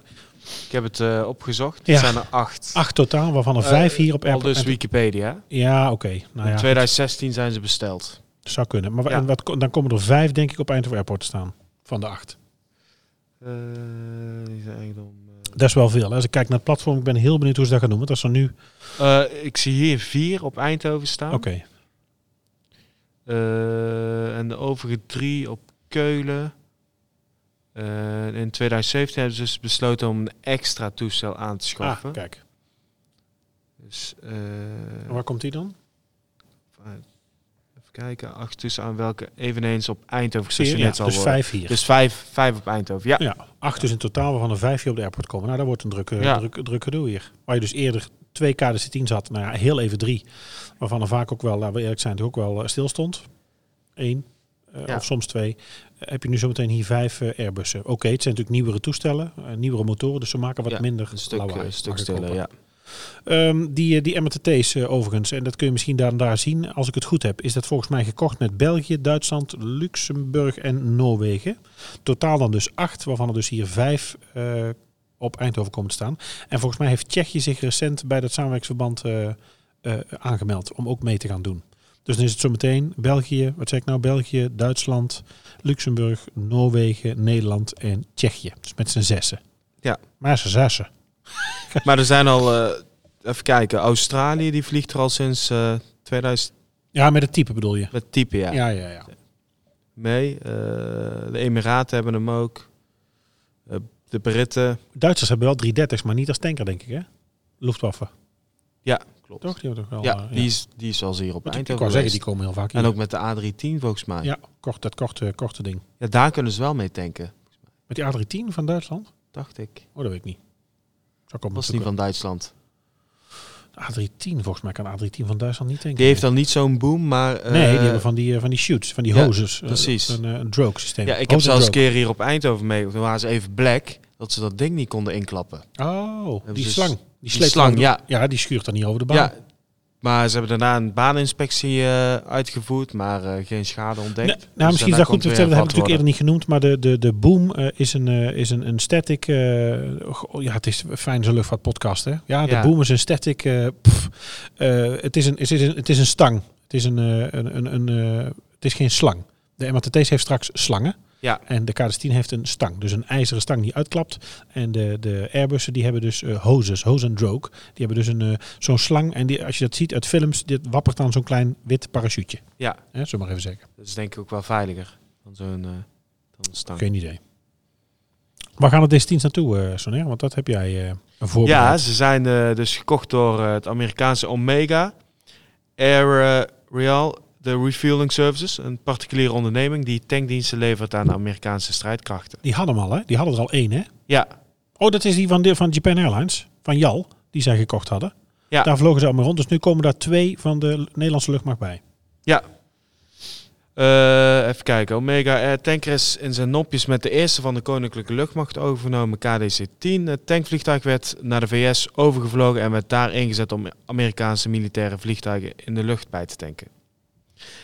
Ik heb het opgezocht. Ja. Er zijn er acht. acht totaal, waarvan er vijf hier op Al Airport. dus Wikipedia. Ja, oké. Nou In ja, 2016 zijn ze besteld. zou kunnen. Maar Ja. en wat, dan komen er vijf, denk ik, op Eindhoven Airport te staan. Van de acht. Die zijn eigendom. Dat is wel veel. Als ik kijk naar het platform, ik ben heel benieuwd hoe ze dat gaan doen. Want dat is er nu... Eh, ik zie hier vier op Eindhoven staan. Oké. Eh, en de overige drie op Keulen. Eh, in 2017 hebben ze dus besloten om een extra toestel aan te Ah, schaffen. kijk. dus, waar komt die dan? Kijken, acht toestellen aan welke eveneens op Eindhoven je? Ja, zal dus worden. vijf hier. Dus vijf, vijf op Eindhoven, ja. Ja, acht dus in totaal, waarvan er vijf hier op de airport komen. Nou, dat wordt een drukke, Ja. druk, druk gedoe hier. Waar je dus eerder twee KDC-10's had, nou ja, heel even drie. Waarvan er vaak ook wel, laten we eerlijk zijn, ook wel eh, stil stond. Eén, Ja. of soms twee. Eh, heb je nu zometeen hier vijf Airbussen. Oké, het zijn natuurlijk nieuwere toestellen, nieuwere motoren, dus ze maken wat minder Een stuk, lawaai, stuk stiller, ja. Ehm, die, eh, die MRTT's eh, overigens, en dat kun je misschien daar en daar zien, als ik het goed heb, is dat volgens mij gekocht met België, Duitsland, Luxemburg en Noorwegen. Totaal dan dus acht, waarvan er dus hier vijf eh, op Eindhoven komen te staan. En volgens mij heeft Tsjechië zich recent bij dat samenwerksverband eh, aangemeld om ook mee te gaan doen. Dus dan is het zometeen België, wat zeg ik nou, België, Duitsland, Luxemburg, Noorwegen, Nederland en Tsjechië. Dus met z'n zessen. Ja. Maar z'n zessen. Maar er zijn al, eh, even kijken, Australië die vliegt er al sinds eh 2000 Ja, met het type bedoel je? met type ja, Ja, ja, ja. mee. Eh, de Emiraten hebben hem ook. De Britten. Duitsers hebben wel 330's, maar niet als tanker, denk ik, hè? Luftwaffe. Ja, klopt. Toch? Die hebben toch wel, Ja, die is, die is al hier op Want ik, wou zeggen, die komen heel vaak hier. En ook met de A310 volgens mij. Ja. Ja, kort, dat korte, korte ding. daar kunnen ze wel mee tanken, Met die A310 van Duitsland? dacht ik. Oh, dat weet ik niet. Zou Was niet van Duitsland. A310, volgens mij kan A310 van Duitsland niet tanken. Die heeft dan niet zo'n boom, maar... eh, Nee, die hebben van die, eh, van die shoots, van die ja, hoses. eh, precies. Een, eh, een drogue systeem. Ja, ik heb zelfs een keer hier op Eindhoven mee. Toen waren ze even black, dat ze dat ding niet konden inklappen. Oh, die slang. Die, Die slang, over de- ja. Ja, die schuurt dan niet over de baan. Ja, maar ze hebben daarna een baaninspectie eh, uitgevoerd, maar eh, geen schade ontdekt. Dus nou, misschien is dat goed. Dat hebben we natuurlijk eerder niet genoemd. Maar de, de, de boom eh, is, een, is een, een static. ja, het is een fijne zo'n luchtvaartpodcast. Hè? Ja, de Ja. boom is een static. pff, het, is een, het, is een, het is een stang. Het is, een, een, een, een, het is geen slang. De MRTT's heeft straks slangen. Ja. En de KDS-10 heeft een stang. Dus een ijzeren stang die uitklapt. En de, de Airbussen die hebben dus eh hoses, hose en drogue. Die hebben dus een, eh, zo'n slang. En die, als je dat ziet uit films, dit wappert dan zo'n klein wit parachutje. Ja, Hè, we maar even zeggen. dat is denk ik ook wel veiliger dan zo'n dan een stang. Geen idee. Waar gaan de deze dienst naartoe, Soner? Want dat heb jij eh voorbereid. Ja, ze zijn dus gekocht door het Amerikaanse Omega Air Real, de Refueling Services, een particuliere onderneming die tankdiensten levert aan de Amerikaanse strijdkrachten. Die hadden hem al, hè? Die hadden er al één, hè? Ja, Oh, dat is die van, de, van Japan Airlines. Van JAL, die zij gekocht hadden. Ja. Daar vlogen ze allemaal rond. Dus nu komen daar twee van de Nederlandse luchtmacht bij. ja. Eh, even kijken. Omega Air Tanker is in zijn nopjes met de eerste van de Koninklijke Luchtmacht overgenomen, KDC-10. Het tankvliegtuig werd naar de VS overgevlogen en werd daar ingezet om Amerikaanse militaire vliegtuigen in de lucht bij te tanken.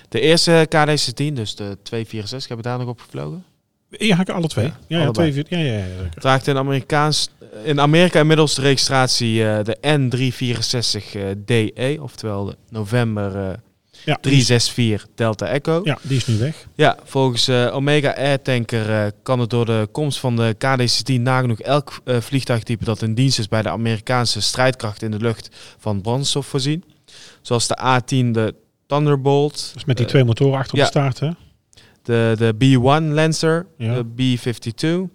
De eerste KDC-10, dus de 264, hebben daar nog op gevlogen. Ja, ik alle twee. Ja, Ja, ja, twee, ja, ja, ja, in, Amerikaans, in Amerika inmiddels de registratie eh, de N364DE, oftewel de november eh, Ja, die is, 364 Delta Echo. Ja, ja, die is nu weg. volgens eh, Omega Air Tanker eh, kan het door de komst van de KDC-10 nagenoeg elk eh, vliegtuigtype dat in dienst is bij de Amerikaanse strijdkracht in de lucht van brandstof voorzien. Zoals de A-10, de Thunderbolt, Dus met die twee motoren achter op ja. de staart, hè? de, de B-1 Lancer, Ja. de B-52.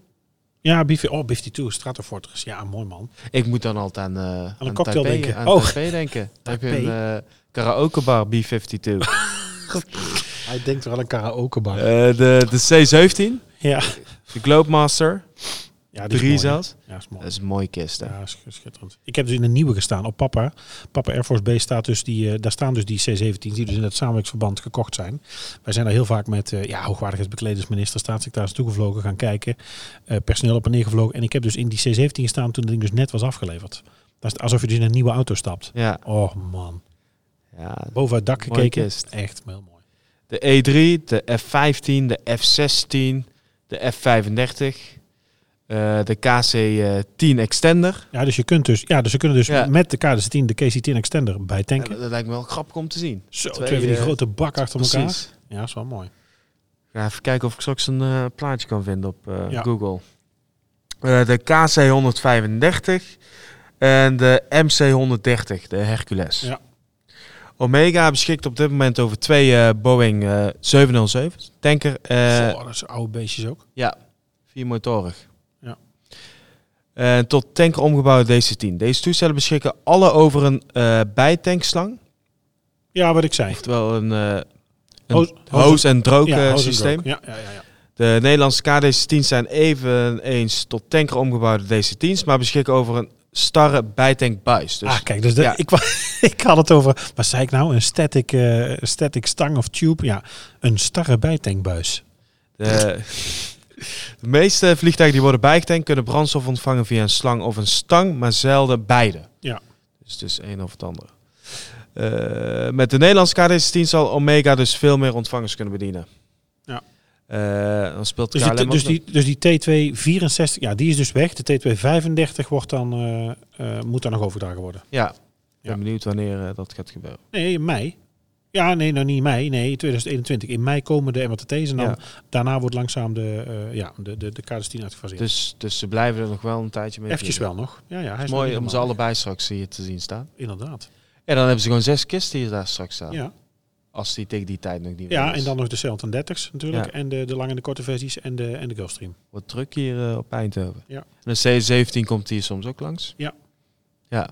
Ja, BV, oh, 52, Stratofortress. Ja, mooi man. Ik moet dan altijd aan, eh aan, een cocktail Taipei, denken. Aan Oh. Taipei denken. Dan heb je een eh, karaokebar B-52. Hij denkt wel een karaokebar. Eh, de, de C-17, ja. de Globemaster, ja, die is drie mooi, hè? zelfs. Ja, is mooi. Dat is een mooie kist. Hè? Ja, sch- schitterend. Ik heb dus in een nieuwe gestaan op Papa. Papa Air Force Base staat dus die, eh, daar staan dus die C-17's die dus in het samenwerksverband gekocht zijn. Wij zijn daar heel vaak met eh ja, hoogwaardigheidsbekleders, minister, staatssecretaris toegevlogen gaan kijken. eh, personeel op en neer gevlogen. En ik heb dus in die C-17 gestaan toen het ding dus net was afgeleverd. Dat is alsof je dus in een nieuwe auto stapt. Ja, Oh man. ja. Boven het dak gekeken. kist. Echt heel mooi. De E3, de F-15, de F-16, de F-35, eh, de KC-10 Extender. Ja, dus je kunt dus, ja, dus ze kunnen dus Ja. met de KDC-10 de KC-10 extender bij tanken. dat, dat lijkt me wel grappig om te zien. Zo, twee, twee, van die eh, grote bakken achter elkaar. Ja, dat is wel mooi. Ga even kijken of ik straks een eh, plaatje kan vinden op eh, Ja. Google. Eh, de KC-135 en de MC-130, de Hercules. Ja. Omega beschikt op dit moment over twee eh, Boeing eh 707 tanker. eh, Goh, dat zijn oude beestjes ook. ja, vier En tot tanker omgebouwde DC-10. Deze toestellen beschikken alle over een eh bijtankslang. Ja, wat ik zei. Oftewel een, eh een Hoos- en droog ja, eh, systeem. Ja, ja, ja, ja. De Nederlandse KDC-10's zijn eveneens tot tanker omgebouwde DC-10's, maar beschikken over een starre bijtankbuis. Dus ah, kijk, dus de, ja. ik, ik had het over, wat zei ik nou? Een static, eh, static stang of tube. Ja, een starre bijtankbuis. de, de meeste vliegtuigen die worden bijgetankt kunnen brandstof ontvangen via een slang of een stang, maar zelden beide. Ja. Dus het is een of het andere. Eh, met de Nederlandse KDC-10 zal Omega dus veel meer ontvangers kunnen bedienen. Ja. Eh, dan speelt Dus die, dus, die, dus die T264, ja, die is dus weg. De T235 wordt dan, eh, moet dan nog overdragen worden. Ja, ik ben Ja. benieuwd wanneer dat gaat gebeuren. Nee, in mei. Ja, nee, nou niet mei. Nee, 2021. In mei komen de MRTT's en dan Ja. daarna wordt langzaam de, eh ja, de, de, de KDS-10 uitgefaseerd. Dus, dus ze blijven er nog wel een tijdje mee. Eventjes wel nog. Ja, ja, hij is mooi om ze allebei straks hier te zien staan. Inderdaad. En dan hebben ze gewoon zes kisten die daar straks staan. Ja, Als die tegen die tijd nog niet ja en dan nog de C130's natuurlijk. Ja. En de, de lange en de korte versies en de, en de Gulfstream. Wordt druk hier eh, op Eindhoven. Ja. En de C17 komt hier soms ook langs. Ja. Ja.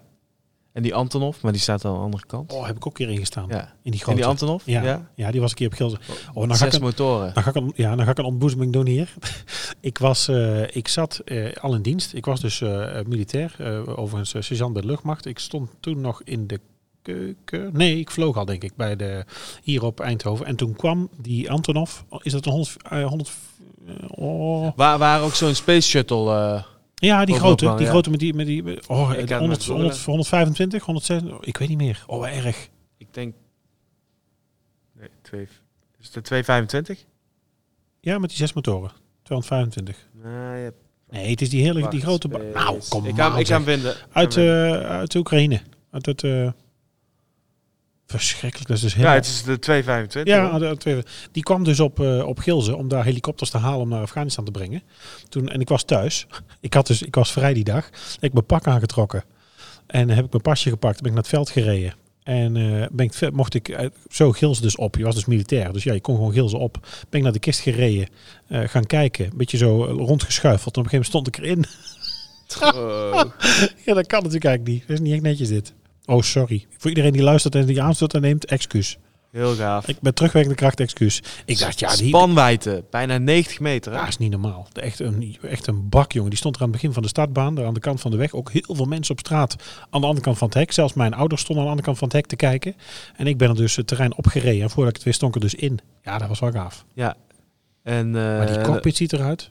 En die Antonov, maar die staat aan de andere kant. Oh, heb ik ook een keer ingestaan. ja. In die En grote. die Antonov? ja, ja. die was een keer op Gilze. Oh, dan ga ik een- motoren. Dan ga ik een, ja, dan ga ik een ontboezeming doen hier. ik, was, eh, ik zat eh, al in dienst. Ik was dus eh, militair, overigens sergeant bij de luchtmacht. Ik stond toen nog in de keuken. Nee, ik vloog al denk ik bij de, hier op Eindhoven. En toen kwam die Antonov. Is dat een 100... eh, 100 eh, oh. Waar, waar ook zo'n space shuttle... eh, Ja, die grote. wel, die ja. grote met die... Met die oh, Ik de had 100, met 100, 125, 106, ik weet niet meer. Oh, erg. ik denk... Nee, twee, is het de 225? Ja, met die zes motoren. 225. Nee, je hebt- Nee, het is die hele, die grote... space. Nou, kom ik maar. ga, ik ga hem vinden. Uit, eh, uit de Oekraïne. Uit het, eh, verschrikkelijk. Dat is dus heel ja, het is de 225. ja, twee- die kwam dus op, eh, op Gilze om daar helikopters te halen om naar Afghanistan te brengen. Toen, en ik was thuis. Ik, had dus, ik was vrij die dag. Ik heb mijn pak aangetrokken. En heb ik mijn pasje gepakt. Ben ik naar het veld gereden. En eh, ben ik, mocht ik uit- zo Gilze dus op. Je was dus militair. Dus ja, je kon gewoon Gilze op. Ben ik naar de kist gereden. eh, gaan kijken. Een beetje zo eh, rondgeschuifeld. En op een gegeven moment stond ik erin. Oh. Ja, dat kan natuurlijk eigenlijk niet. Dat is niet echt netjes dit. Oh, sorry. Voor iedereen die luistert en die aanstoot en neemt, excuus. Heel gaaf. Ik ben terugwerkende kracht, excuus. Ik dacht, ja, die Spanwijdte, bijna 90 meter. hè? ja, is niet normaal. De- Echt een, echt een bak, jongen. Die stond er aan het begin van de startbaan, daar aan de kant van de weg. Ook heel veel mensen op straat aan de andere kant van het hek. Zelfs mijn ouders stonden aan de andere kant van het hek te kijken. En ik ben er dus het terrein opgereden. En voordat ik het wist, stond ik er dus in. Ja, dat was wel gaaf. Ja. En, Maar die eh, cockpit ziet eruit.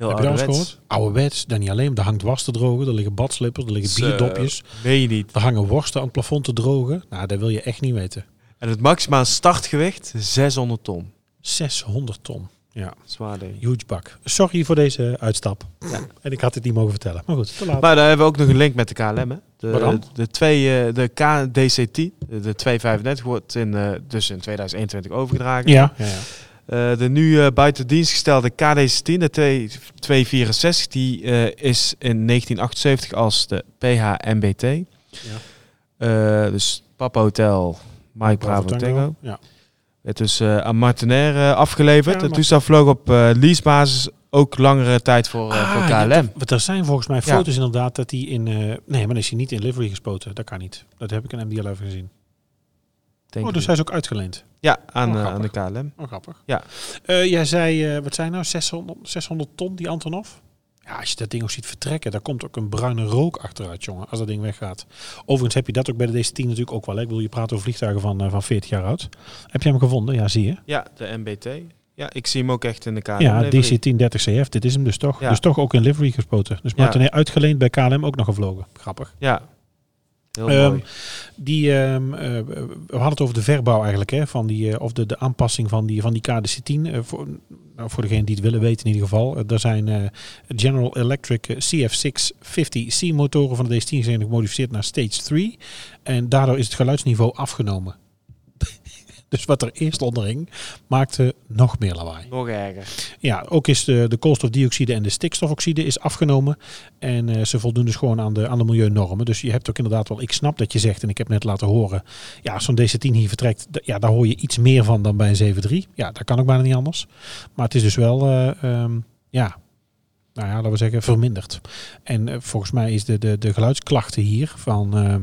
Heel Heb je dat ouderwets. gehoord? Ouderwets, dan niet alleen. Er hangt was te drogen, er liggen badslippers, er liggen bierdopjes. Meen je niet. Er hangen worsten aan het plafond te drogen. Nou, dat wil je echt niet weten. En het maximaal startgewicht 600 ton. 600 ton. Ja, Zwaar ding. huge bak. Sorry voor deze uitstap. En ik had het niet mogen vertellen. Maar goed, te laat. Maar daar hebben we ook nog een link met de KLM. Hè? De, Wat dan? de, twee, eh, de KDC-10, de 235, wordt in, eh, dus in 2021 overgedragen. ja, ja, ja. Eh, de nu eh, buiten dienst gestelde KDC-10, de 2- 264, die eh, is in 1978 als de PHMBT. Eh, dus Papa Hotel, Mike Bravo Tango. Ja. Werd dus eh, aan Martinair afgeleverd. Ja, het maar- toestel vloog op leasebasis ook langere tijd voor, voor Ah, ja, KLM. want er zijn volgens mij Ja. foto's inderdaad dat hij in... nee, maar dan is hij niet in livery gespoten. Dat kan niet. Dat heb ik in MDL even gezien. Denk Oh, dus hij is ook uitgeleend. Ja, aan, Oh, eh, aan de. KLM. Oh, grappig. Ja. Eh, jij zei, eh, wat zijn nou, 600, 600 ton, die Antonov? Ja, als je dat ding ook ziet vertrekken, daar komt ook een bruine rook achteruit, jongen, als dat ding weggaat. Overigens heb je dat ook bij de DC-10 natuurlijk ook wel. Hè? Ik wil je praten over vliegtuigen van, van 40 jaar oud. Heb je hem gevonden? Ja, zie je. Ja, de MBT. Ja, ik zie hem ook echt in de KLM. ja, livery. DC-1030CF, dit is hem dus toch. Ja. Dus toch ook in livery gespoten. Dus Ja. Martinair uitgeleend bij KLM ook nog gevlogen. Grappig. Ja, Ehm. Die, ehm, eh, we hadden het over de verbouw eigenlijk, hè, van die, eh, of de, de aanpassing van die, van die KDC-10. eh, voor, nou, voor degenen die het willen weten in ieder geval. Er zijn General Electric eh, CF650C motoren van de DC-10 zijn gemodificeerd naar Stage 3. En daardoor is het geluidsniveau afgenomen. Dus wat er eerst onder hing, maakte nog meer lawaai. Nog erger. Ja, ook is de, de koolstofdioxide en de stikstofoxide is afgenomen. En eh, ze voldoen dus gewoon aan de, aan de milieunormen. Dus je hebt ook inderdaad wel, ik snap dat je zegt, en ik heb net laten horen, ja, zo'n DC-10 hier vertrekt, ja, daar hoor je iets meer van dan bij een 7.3. Ja, dat kan ook bijna niet anders. Maar het is dus wel, eh, ehm, ja, nou ja, laten we zeggen, verminderd. En eh, volgens mij is de, de, de geluidsklachten hier van, ehm,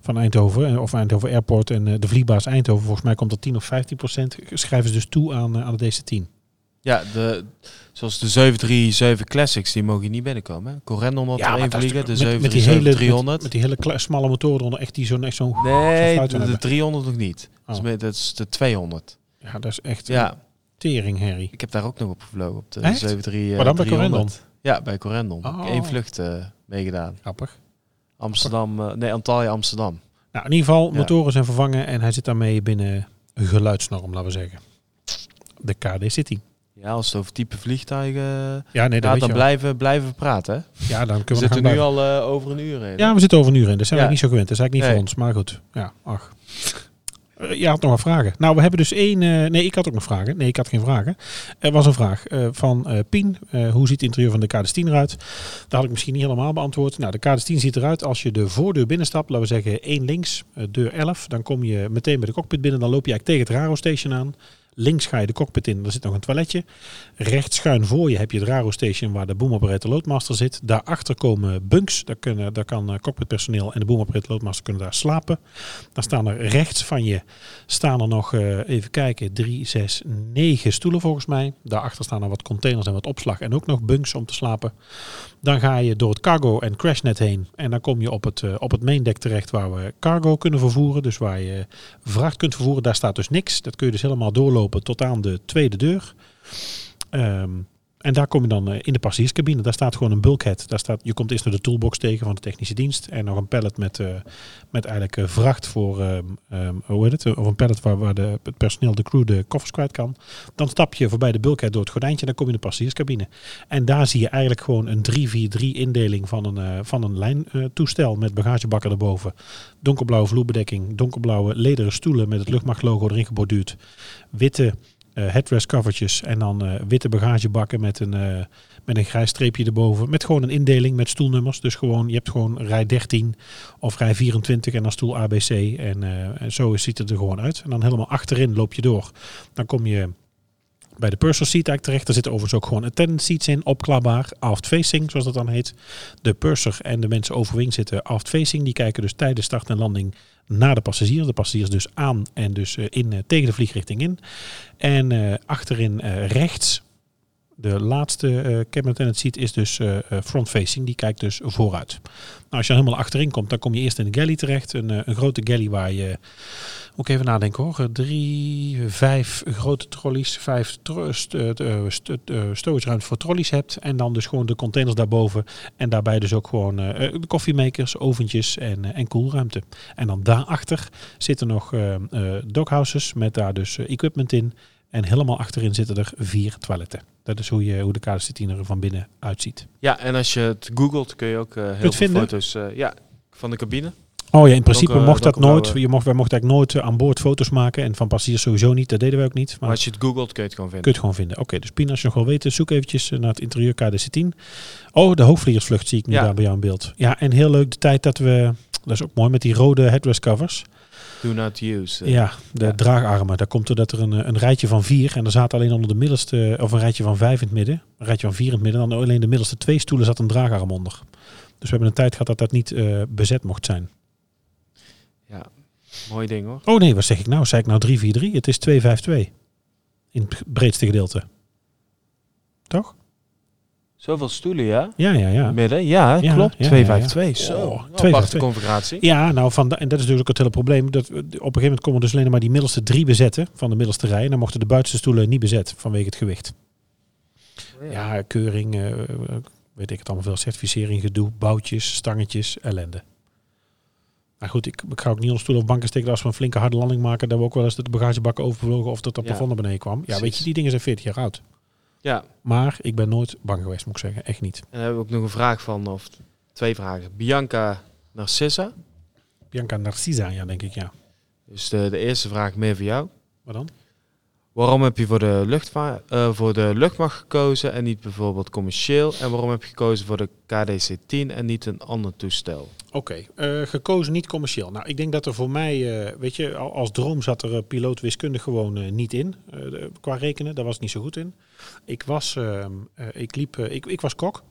van Eindhoven, eh, of Eindhoven Airport en eh, de vliegbaas Eindhoven, volgens mij komt er 10 of 15 procent, schrijven ze dus toe aan, aan de DC-10. Ja, de, zoals de 737 Classics, die mogen niet binnenkomen. hè? Corendon Ja, dat is vliegen, de met- met die hele- 737 300. Met, die hele smalle motoren eronder, echt die zo'n echt zo'n. nee, de, aan de hebben. 300 nog niet. Dat, is, Oh. met- dat is de 200. Ja, dat is echt Ja, tering, Harry. ik heb daar ook nog op gevlogen, op de Echt? 73 Maar dan bij Corendon? Ja, bij Corendon. Oh. Ik heb één vlucht eh, meegedaan. Grappig. Amsterdam, eh, nee, Antalya, Amsterdam. Nou, in ieder geval, Ja. motoren zijn vervangen en hij zit daarmee binnen een geluidsnorm, laten we zeggen. De KD City. Ja, als het over type vliegtuigen Ja, nee, gaat, dan blijven, blijven we praten. Hè? Ja, dan We kunnen we zitten nog nu al eh, over een uur heen. Ja, we zitten over een uur in. Dat zijn we niet zo gewend. Dat is eigenlijk niet Nee. voor ons. Maar goed. Ja, ach. Eh, Je had nog wat vragen. Nou, we hebben dus één... eh, nee, ik had ook nog vragen. Nee, ik had geen vragen. Er was een vraag eh, van eh, Pien. Hoe ziet het interieur van de KD10 eruit? Dat had ik misschien niet helemaal beantwoord. Nou, de KD10 ziet eruit als je de voordeur binnenstapt. Laten we zeggen één links, deur 11. Dan kom je meteen bij de cockpit binnen. Dan loop je eigenlijk tegen het Raro Station aan. Links ga je de cockpit in, er zit nog een toiletje. Rechts schuin voor je heb je het Raro Station waar de boom operator loadmaster zit. Daarachter komen bunks, daar, kunnen, daar kan eh, cockpitpersoneel en de boom operator loadmaster kunnen daar slapen. Dan staan er rechts van je staan er nog, eh, even kijken, drie, zes, negen stoelen volgens mij. Daarachter staan er wat containers en wat opslag en ook nog bunks om te slapen. Dan ga je door het cargo en crashnet heen en dan kom je op het, eh, op het main deck terecht waar we cargo kunnen vervoeren. Dus waar je vracht kunt vervoeren. Daar staat dus niks. Dat kun je dus helemaal doorlopen tot aan de tweede deur. Ehm, en daar kom je dan eh, in de passagierscabine. Daar staat gewoon een bulkhead. Daar staat, je komt eerst naar de toolbox tegen van de technische dienst. En nog een pallet met, eh, met eigenlijk eh, vracht voor, ehm, ehm, hoe heet het? Of een pallet waar, waar de, het personeel, de crew, de koffers kwijt kan. Dan stap je voorbij de bulkhead door het gordijntje. Dan kom je in de passagierscabine. En daar zie je eigenlijk gewoon een 3-4-3 indeling van een, van een lijntoestel met bagagebakken erboven. Donkerblauwe vloerbedekking, donkerblauwe lederen stoelen met het luchtmachtlogo erin geborduurd. Witte headrest covertjes en dan eh, witte bagagebakken met een, eh, met een grijs streepje erboven. Met gewoon een indeling met stoelnummers. Dus gewoon, je hebt gewoon rij 13 of rij 24 en dan stoel ABC. En, eh, en zo ziet het er gewoon uit. En dan helemaal achterin loop je door. Dan kom je bij de purser seat eigenlijk terecht. Daar zitten overigens ook gewoon attendant seats in, opklapbaar, aft facing, zoals dat dan heet. De purser en de mensen overwing zitten aft facing. Die kijken dus tijdens start en landing naar de passagiers. De passagiers dus aan en dus eh, in, eh, tegen de vliegrichting in. En eh, achterin rechts, de laatste eh cabin attendant seat is dus eh, eh, front facing. Die kijkt dus vooruit. Nou, als je helemaal achterin komt, dan kom je eerst in de galley terecht. Een, een grote galley waar je, ik even nadenken hoor, drie, vijf grote trolleys, vijf storage ruimte voor trolleys hebt. En dan dus gewoon de containers daarboven. En daarbij dus ook gewoon de koffiemakers, oventjes en, en koelruimte. En dan daarachter zitten nog dockhouses met daar dus equipment in. En helemaal achterin zitten er vier toiletten. Dat is hoe, je, hoe de KDC-10 er van binnen uitziet. Ja, en als je het googelt kun je ook eh, heel veel vinden? foto's eh, ja, van de cabine. Oh ja, in principe Donker- mocht dat nooit. Je mocht, wij mochten eigenlijk nooit eh, aan boord foto's maken. En van passagiers sowieso niet. Dat deden wij ook niet. Maar Maar als je het googelt kun je het gewoon kun vinden. je het gewoon vinden. Oké, dus Pien, als je nog wil weten, zoek eventjes eh, naar het interieur KDC-10. Oh, de hoogvliegersvlucht zie ik nu Ja. daar bij jou in beeld. Ja, en heel leuk de tijd dat we... Dat is ook mooi met die rode headrest covers. Do not use. eh. Ja, de Ja. draagarmen. Daar komt er dat er een, een rijtje van vier. En er zaten alleen onder de middelste... Of een rijtje van vijf in het midden. Een rijtje van vier in het midden. Dan alleen de middelste twee stoelen zat een draagarm onder. Dus we hebben een tijd gehad dat dat niet eh, bezet mocht zijn. ja. Mooi ding hoor. Oh nee, wat zeg ik nou? Zei ik nou 343? Het is 252. In het breedste gedeelte. Toch? Zoveel stoelen, ja? Ja, ja, ja. Midden, ja, Ja, klopt. ja, ja, 252. ja. Zo, Oh, aparte 252. configuratie. Ja, nou, van de, en dat is ook het hele probleem. Dat we, op een gegeven moment konden we dus alleen maar die middelste drie bezetten van de middelste rij. En dan mochten de buitenste stoelen niet bezet vanwege het gewicht. Ja, keuring, eh, weet ik het allemaal veel. Certificering, gedoe, boutjes, stangetjes, ellende. Maar goed, ik, ik ga ook niet onder stoel of banken steken als we een flinke harde landing maken. Dat we ook wel eens dat de bagagebakken overvlogen of dat het Ja. plafond naar beneden kwam. Ja, weet je, die dingen zijn 40 jaar oud. Ja, Maar ik ben nooit bang geweest, moet ik zeggen. Echt niet. en dan hebben we ook nog een vraag van, of twee vragen. Bianca Narcissa. Bianca Narcisa, ja, denk ik, ja. Dus de, de eerste vraag meer voor jou. Wat dan? Waarom heb je voor de, luchtvaart, eh, voor de luchtmacht gekozen en niet bijvoorbeeld commercieel? En waarom heb je gekozen voor de KDC-10 en niet een ander toestel? Oké, eh, gekozen niet commercieel. Nou, ik denk dat er voor mij, eh, weet je, al- als droom zat er uh, piloot wiskunde gewoon niet in. qua rekenen, daar was ik niet zo goed in. Ik was, ehm, eh, ik liep, ik, ik was kok.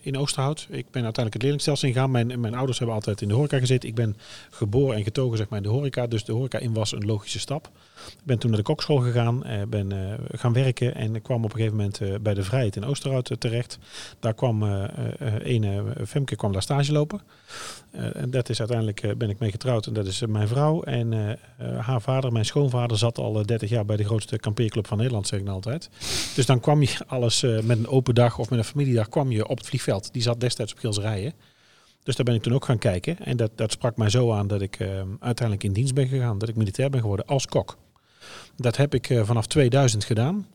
in Oosterhout. Ik ben uiteindelijk het leerlingstelsel ingegaan. Mijn, mijn ouders hebben altijd in de horeca gezeten. Ik ben geboren en getogen zeg maar, in de horeca. Dus de horeca in was een logische stap. Ik ben toen naar de kokschool gegaan. eh, ben eh, gaan werken. En kwam op een gegeven moment eh, bij de Vrijheid in Oosterhout terecht. Daar kwam een Femke kwam daar stage lopen. En dat is uiteindelijk ben ik mee getrouwd en dat is mijn vrouw. En haar vader, mijn schoonvader, zat al eh, 30 jaar bij de grootste kampeerclub van Nederland, zeg ik nou altijd. Dus dan kwam je alles met een open dag of met een familiedag kwam je op het vliegveld. Die zat destijds op Gilserijen. Dus daar ben ik toen ook gaan kijken. En dat, dat sprak mij zo aan dat ik uiteindelijk in dienst ben gegaan. Dat ik militair ben geworden als kok. Dat heb ik eh, vanaf 2000 gedaan.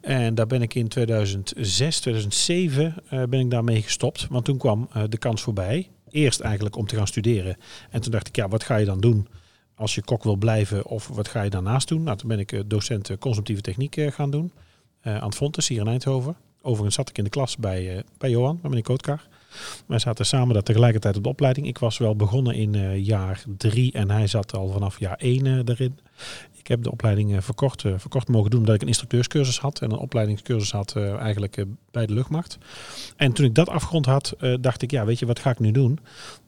En daar ben ik in 2006, 2007 eh, ben ik daarmee gestopt. Want toen kwam eh, de kans voorbij. Eerst eigenlijk om te gaan studeren. En toen dacht ik, ja, wat ga je dan doen als je kok wil blijven? Of wat ga je daarnaast doen? Nou, toen ben ik docent consumptieve techniek gaan doen. aan het Fontes, hier in Eindhoven. Overigens zat ik in de klas bij, bij Johan, bij meneer Kootkar. Wij zaten samen daar tegelijkertijd op de opleiding. Ik was wel begonnen in jaar drie en hij zat al vanaf jaar één erin. Ik heb de opleiding eh, verkort, eh, verkort mogen doen omdat ik een instructeurscursus had en een opleidingscursus had eh, eigenlijk bij de luchtmacht. En toen ik dat afgerond had, dacht ik, ja, weet je, wat ga ik nu doen?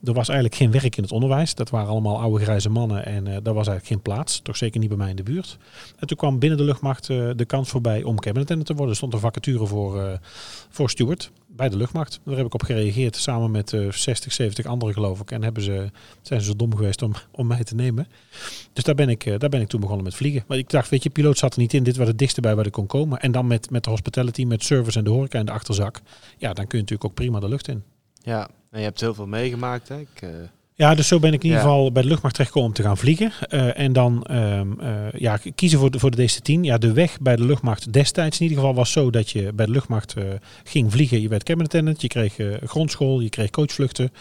Er was eigenlijk geen werk in het onderwijs. Dat waren allemaal oude grijze mannen en daar was eigenlijk geen plaats. Toch zeker niet bij mij in de buurt. En toen kwam binnen de luchtmacht de kans voorbij om cabin attendant te worden. Er stond een vacature voor, voor steward bij de luchtmacht. Daar heb ik op gereageerd samen met eh 60, 70 anderen geloof ik. En hebben ze, zijn ze zo dom geweest om, om mij te nemen. Dus daar ben, ik, eh, daar ben ik toen begonnen met vliegen. Maar ik dacht, weet je, piloot zat er niet in. Dit was het dichtste bij waar ik kon komen. En dan met, met de hospitality, met service en de horeca in de achterzak. Ja, dan kun je natuurlijk ook prima de lucht in. Ja, en je hebt heel veel meegemaakt. Hè? Ik, eh, Ja, dus zo ben ik in ieder geval bij de luchtmacht terechtgekomen om te gaan vliegen. Eh, en dan ehm, eh, ja, kiezen voor de, voor de DC-10. Ja, de weg bij de luchtmacht destijds in ieder geval was zo dat je bij de luchtmacht eh, ging vliegen. Je werd cabin attendant, je kreeg grondschool, je kreeg coachvluchten,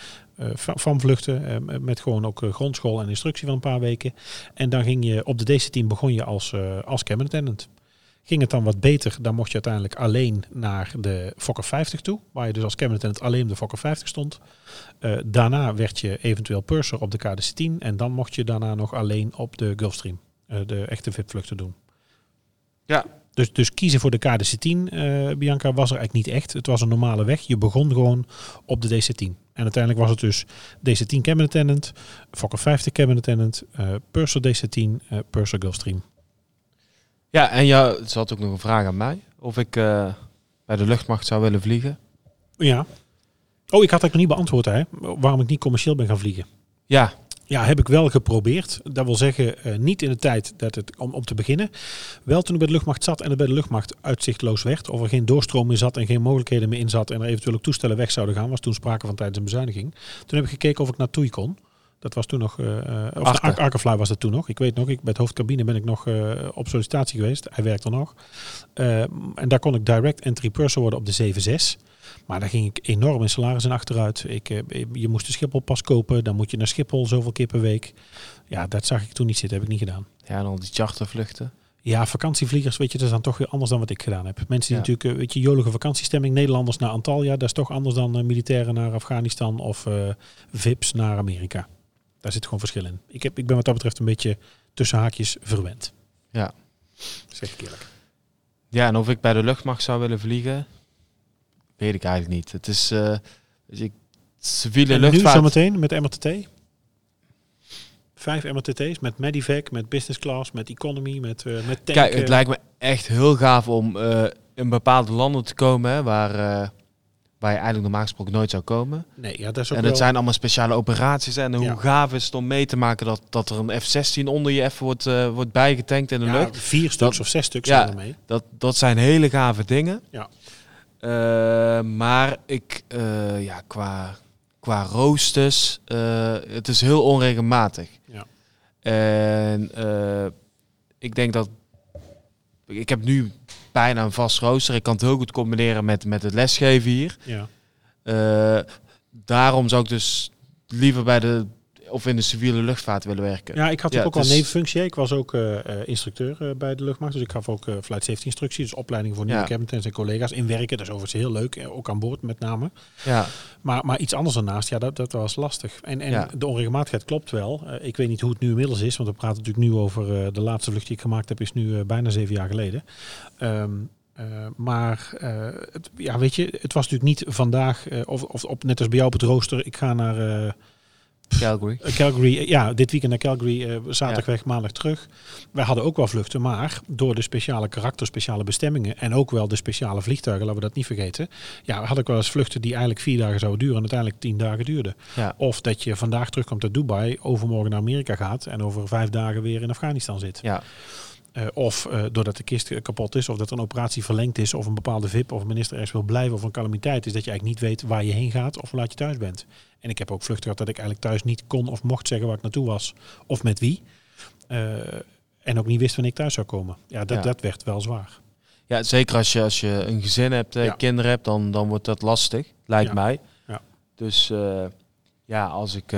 van vluchten. eh, met gewoon ook grondschool en instructie van een paar weken. En dan ging je op de DC-10 begon je als, als cabin attendant. Ging het dan wat beter, dan mocht je uiteindelijk alleen naar de Fokker 50 toe. Waar je dus als cabin attendant alleen op de Fokker 50 stond. Eh, daarna werd je eventueel purser op de KDC-10 en dan mocht je daarna nog alleen op de Gulfstream eh, de echte VIP-vluchten doen. Ja. Dus, dus kiezen voor de KDC-10, eh, Bianca, was er eigenlijk niet echt. Het was een normale weg. Je begon gewoon op de DC-10. En uiteindelijk was het dus DC-10 cabin attendant, Fokker 50 cabin attendant, purser DC-10, eh, purser Gulfstream. Ja, en jou, ze had ook nog een vraag aan mij. Of ik eh, bij de luchtmacht zou willen vliegen. Ja. Oh, ik had eigenlijk nog niet beantwoord, hè, waarom ik niet commercieel ben gaan vliegen. Ja, Ja, heb ik wel geprobeerd. Dat wil zeggen, eh, niet in de tijd dat het om, om te beginnen. Wel toen ik bij de luchtmacht zat en het bij de luchtmacht uitzichtloos werd. Of er geen doorstroom meer zat en geen mogelijkheden meer in zat. En er eventueel ook toestellen weg zouden gaan. Was toen sprake van tijdens een bezuiniging. Toen heb ik gekeken of ik naar TUI kon. Dat was toen nog, eh, of Achter. Was dat toen nog. Ik weet nog, ik, bij het hoofdcabine ben ik nog eh, op sollicitatie geweest. Hij werkt er nog. En daar kon ik direct entry purser worden op de 7.6. Maar daar ging ik enorm in salaris in achteruit. Ik, je moest de Schiphol pas kopen. Dan moet je naar Schiphol zoveel keer per week. Ja, dat zag ik toen niet zitten. Heb ik niet gedaan. ja en al die chartervluchten. Ja, vakantievliegers, weet je, dat is dan toch weer anders dan wat ik gedaan heb. Mensen die Ja. natuurlijk, weet je, jolige vakantiestemming, Nederlanders naar Antalya, dat is toch anders dan militairen naar Afghanistan of VIPs naar Amerika. Daar zit gewoon verschil in. Ik, heb, ik ben wat dat betreft een beetje tussen haakjes verwend. Ja. Zeg ik eerlijk. Ja, en of ik bij de luchtmacht zou willen vliegen, weet ik eigenlijk niet. Het is, eh weet je, civiele En nu luchtvaart. zometeen met MRTT. Vijf MRTT's met Medivac, met business class, met economy, met, eh met tank. Kijk, het lijkt me echt heel gaaf om eh, in bepaalde landen te komen hè, waar, waar je eigenlijk normaal gesproken nooit zou komen. Nee, ja, dat is ook En wel... het zijn allemaal speciale operaties. En hoe Ja. gaaf is het om mee te maken dat, dat er een F-16 onder je even wordt, eh, wordt bijgetankt in de ja, lucht. vier stuks Dat- of zes stuks Ja. mee. Dat, dat zijn hele gave dingen. Ja. Eh, maar ik, eh, ja, qua, qua roosters, het is heel onregelmatig. Ja. En ik denk dat, ik heb nu bijna een vast rooster. Ik kan het heel goed combineren met, met het lesgeven hier. Ja. Eh, daarom zou ik dus liever bij de, of in de civiele luchtvaart willen werken. Ja, ik had Ja, ook al dus- een nevenfunctie. Ik was ook eh, eh, instructeur eh, bij de luchtmacht. Dus ik gaf ook eh, flight safety instructies. Dus opleiding voor nieuwe Ja. captains en collega's in werken. Dat is overigens heel leuk. Ook aan boord met name. Ja, Maar, maar iets anders daarnaast, ja, dat, dat was lastig. En, en Ja. de onregelmatigheid klopt wel. Ik weet niet hoe het nu inmiddels is. Want we praten natuurlijk nu over de laatste vlucht die ik gemaakt heb. Is nu bijna zeven jaar geleden. Ehm, eh, maar het, ja, weet je, het was natuurlijk niet vandaag, of, of op, net als bij jou op het rooster, ik ga naar Calgary. Calgary, eh, ja, dit weekend naar Calgary, eh, zaterdag weg, maandag terug. Wij hadden ook wel vluchten, maar door de speciale karakter, speciale bestemmingen en ook wel de speciale vliegtuigen, laten we dat niet vergeten. Ja, had ik wel eens vluchten die eigenlijk vier dagen zouden duren en uiteindelijk tien dagen duurden. Ja. Of dat je vandaag terugkomt uit Dubai, overmorgen naar Amerika gaat en over vijf dagen weer in Afghanistan zit. Ja, Eh, of eh, doordat de kist kapot is, of dat een operatie verlengd is, of een bepaalde VIP of een minister ergens wil blijven, of een calamiteit is, dat je eigenlijk niet weet waar je heen gaat of hoe laat je thuis bent. En ik heb ook vluchten gehad dat ik eigenlijk thuis niet kon of mocht zeggen waar ik naartoe was, of met wie. Eh, en ook niet wist wanneer ik thuis zou komen. Ja, dat, Ja. dat werd wel zwaar. ja zeker als je, als je een gezin hebt, Ja. kinderen hebt, dan, dan wordt dat lastig, lijkt Ja. mij. Ja. Dus ja, als ik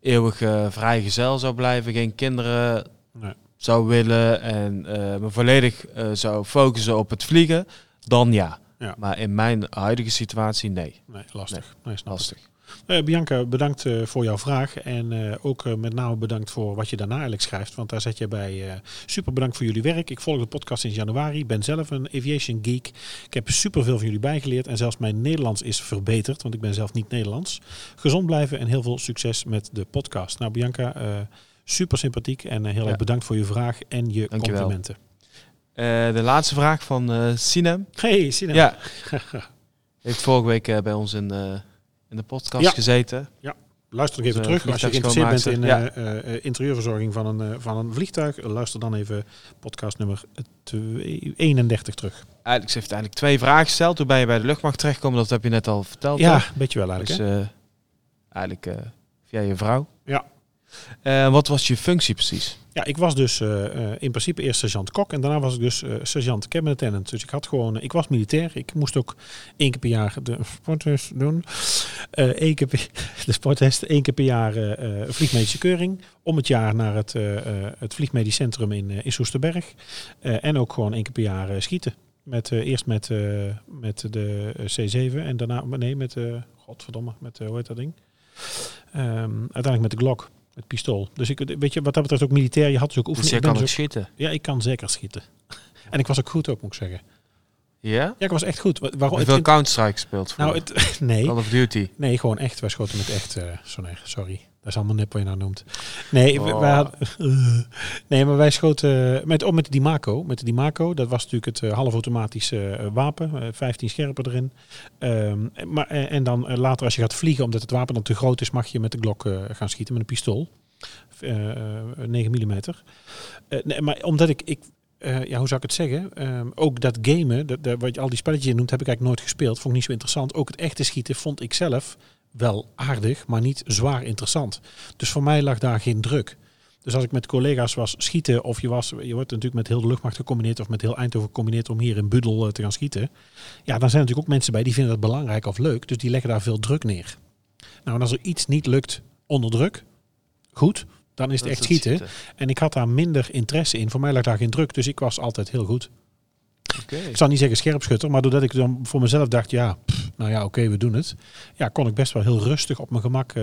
eeuwig vrijgezel zou blijven, geen kinderen Nee. Zou willen en eh, me volledig eh, zou focussen op het vliegen, dan ja. Ja. Maar in mijn huidige situatie, nee. Nee, lastig. Nee, ik. Lastig. Eh, Bianca, bedankt voor jouw vraag. En ook met name bedankt voor wat je daarna eigenlijk schrijft. Want daar zet je bij. super bedankt voor jullie werk. Ik volg de podcast sinds januari. Ik ben zelf een aviation geek. Ik heb superveel van jullie bijgeleerd. En zelfs mijn Nederlands is verbeterd. Want ik ben zelf niet Nederlands. Gezond blijven en heel veel succes met de podcast. Nou, Bianca, super sympathiek. En eh, heel Ja. erg bedankt voor je vraag en je Dankjewel. complimenten. Eh, de laatste vraag van eh Sinem. Hey, Sina. Ja. Heeft vorige week bij ons in, in de podcast Ja. gezeten. Luister nog even Onze terug. Als je geïnteresseerd bent in eh, interieurverzorging van een, van een vliegtuig, luister dan even podcast nummer twee- 31 terug. Eigenlijk, ze heeft eigenlijk twee vragen gesteld. Toen ben je bij de luchtmacht terechtgekomen. Dat heb je net al verteld. Ja, een beetje wel Dus eigenlijk. eh, eigenlijk via je vrouw. Ja. Eh, wat was je functie precies? Ja, ik was dus eh, eh, in principe eerst sergeant kok en daarna was ik dus sergeant cabin attendant. Dus ik had gewoon, ik was militair. Ik moest ook één keer per jaar de sporttest doen. Één keer per, de sporttest, één keer per jaar vliegmedische keuring. Om het jaar naar het, het vliegmedisch centrum in, in Soesterberg. En ook gewoon één keer per jaar schieten. Met, eerst met, met de C7 en daarna, nee, met, godverdomme, met, hoe heet dat ding? Ehm, uiteindelijk met de Glock. Met pistool. Dus ik, weet je, wat dat betreft ook militair. Je had dus ook Dus oefeningen. je Ik ben kan dus ook schieten. ja, ik kan zeker schieten. En ik was ook goed ook, moet ik zeggen. Ja? Ja, ik was echt goed. Wa- Waarom? Heb het- veel Counter-Strike gespeeld? nou, het, nee. Call of Duty. Nee, gewoon echt. Wij schoten met echt... nee, sorry. Dat is allemaal nep wat je nou noemt. Nee, Oh. wij hadden, nee maar wij schoten met, oh, met de Dimaco. Met de Dimaco, dat was natuurlijk het eh, halfautomatische eh, wapen. eh, 15 scherpen erin. Ehm, maar, eh, en dan eh, later als je gaat vliegen, omdat het wapen dan te groot is, mag je met de Glock eh, gaan schieten met een pistool. Eh, eh, 9 mm. nee, maar omdat ik... ik eh, ja, hoe zou ik het zeggen? Ehm, ook dat gamen, dat, dat, wat je al die spelletjes in noemt, heb ik eigenlijk nooit gespeeld. Vond ik niet zo interessant. Ook het echte schieten vond ik zelf wel aardig, maar niet zwaar interessant. Dus voor mij lag daar geen druk. Dus als ik met collega's was schieten, of je, was, je wordt natuurlijk met heel de luchtmacht gecombineerd of met heel Eindhoven gecombineerd om hier in Budel eh, te gaan schieten. Ja, dan zijn natuurlijk ook mensen bij die vinden dat belangrijk of leuk, dus die leggen daar veel druk neer. Nou, en als er iets niet lukt onder druk, goed, dan is het Dat echt schieten. schieten. En ik had daar minder interesse in. Voor mij lag daar geen druk, dus ik was altijd heel goed. Ik zal niet zeggen scherpschutter, maar doordat ik dan voor mezelf dacht, ja, pff, nou ja, oké, we doen het. Ja, kon ik best wel heel rustig op mijn gemak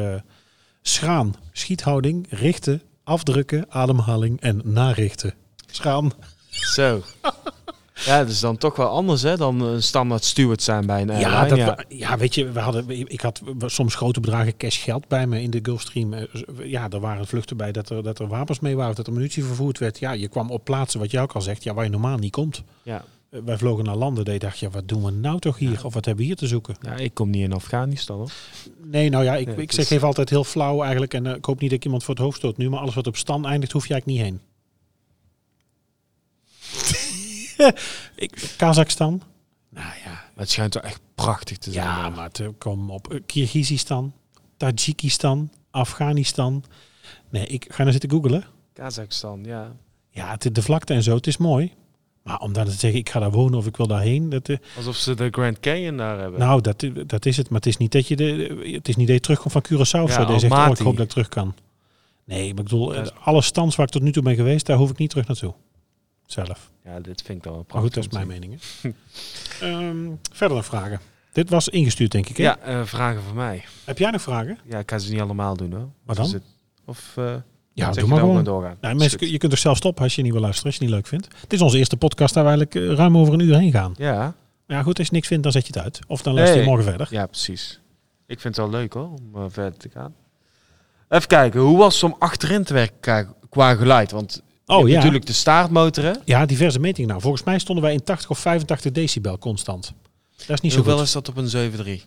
schraan, schiethouding, richten, afdrukken, ademhaling en narichten. Schraan. Zo. Ja, dat is dan toch wel anders hè, dan een standaard steward zijn bij een airline. Ja, dat, ja. ja, weet je, we hadden, ik had soms grote bedragen cash geld bij me in de Gulfstream. Eh, Ja, er waren vluchten bij dat er, dat er wapens mee waren, dat er munitie vervoerd werd. Ja, je kwam op plaatsen, wat jij ook al zegt, ja, waar je normaal niet komt. Ja. Eh, Wij vlogen naar landen dat je dacht, ja, wat doen we nou toch hier? Of wat hebben we hier te zoeken? ja, ik kom niet in Afghanistan hoor. Nee, nou ja, ik, ik zeg even altijd heel flauw eigenlijk. En eh, ik hoop niet dat ik iemand voor het hoofd stoot nu. Maar alles wat op stand eindigt, hoef je eigenlijk niet heen. ik, Kazachstan. Nou ja, Maar het schijnt wel echt prachtig te zijn. ja daar. maar te, kom op. Eh, Kyrgyzstan, Tajikistan, Afghanistan. Nee, ik ga nou zitten googelen. Kazachstan, ja. Ja, het, de vlakte en zo, het is mooi. Maar om dan te zeggen, ik ga daar wonen of ik wil daarheen. Dat, eh, Alsof ze de Grand Canyon daar hebben. nou, dat, dat is het. Maar het is niet dat je, de, het is niet dat je terugkomt van Curaçao of Ja, zo. Deze zegt, oh, ik hoop dat ik terug kan. Nee, maar ik bedoel, eh, alle stands waar ik tot nu toe ben geweest, daar hoef ik niet terug naartoe. Zelf. ja, dit vind ik dan wel Maar goed, dat is prachtig mijn mening. Ehm, verder nog vragen. Dit was ingestuurd, denk ik. Hè? Ja, eh, vragen van mij. Heb jij nog vragen? Ja, ik ga ze niet allemaal doen hoor. Wat dan? het- Of eh Ja, doe maar gewoon. doorgaan? Nou, mensen, je kunt toch zelf stoppen als je niet wil luisteren, als je het niet leuk vindt. Het is onze eerste podcast waar we eigenlijk eh, ruim over een uur heen gaan. Ja, Maar ja, goed, als je niks vindt, dan zet je het uit. Of dan luister je morgen verder. ja, precies. Ik vind het wel leuk hoor, om verder te gaan. Even kijken, hoe was het om achterin te werken qua, geluid? Want Oh ja. natuurlijk de staartmotor hè? Ja, diverse metingen. Nou, volgens mij stonden wij in 80 of 85 decibel constant. Dat is niet zo Hoeveel is dat op een 7.3?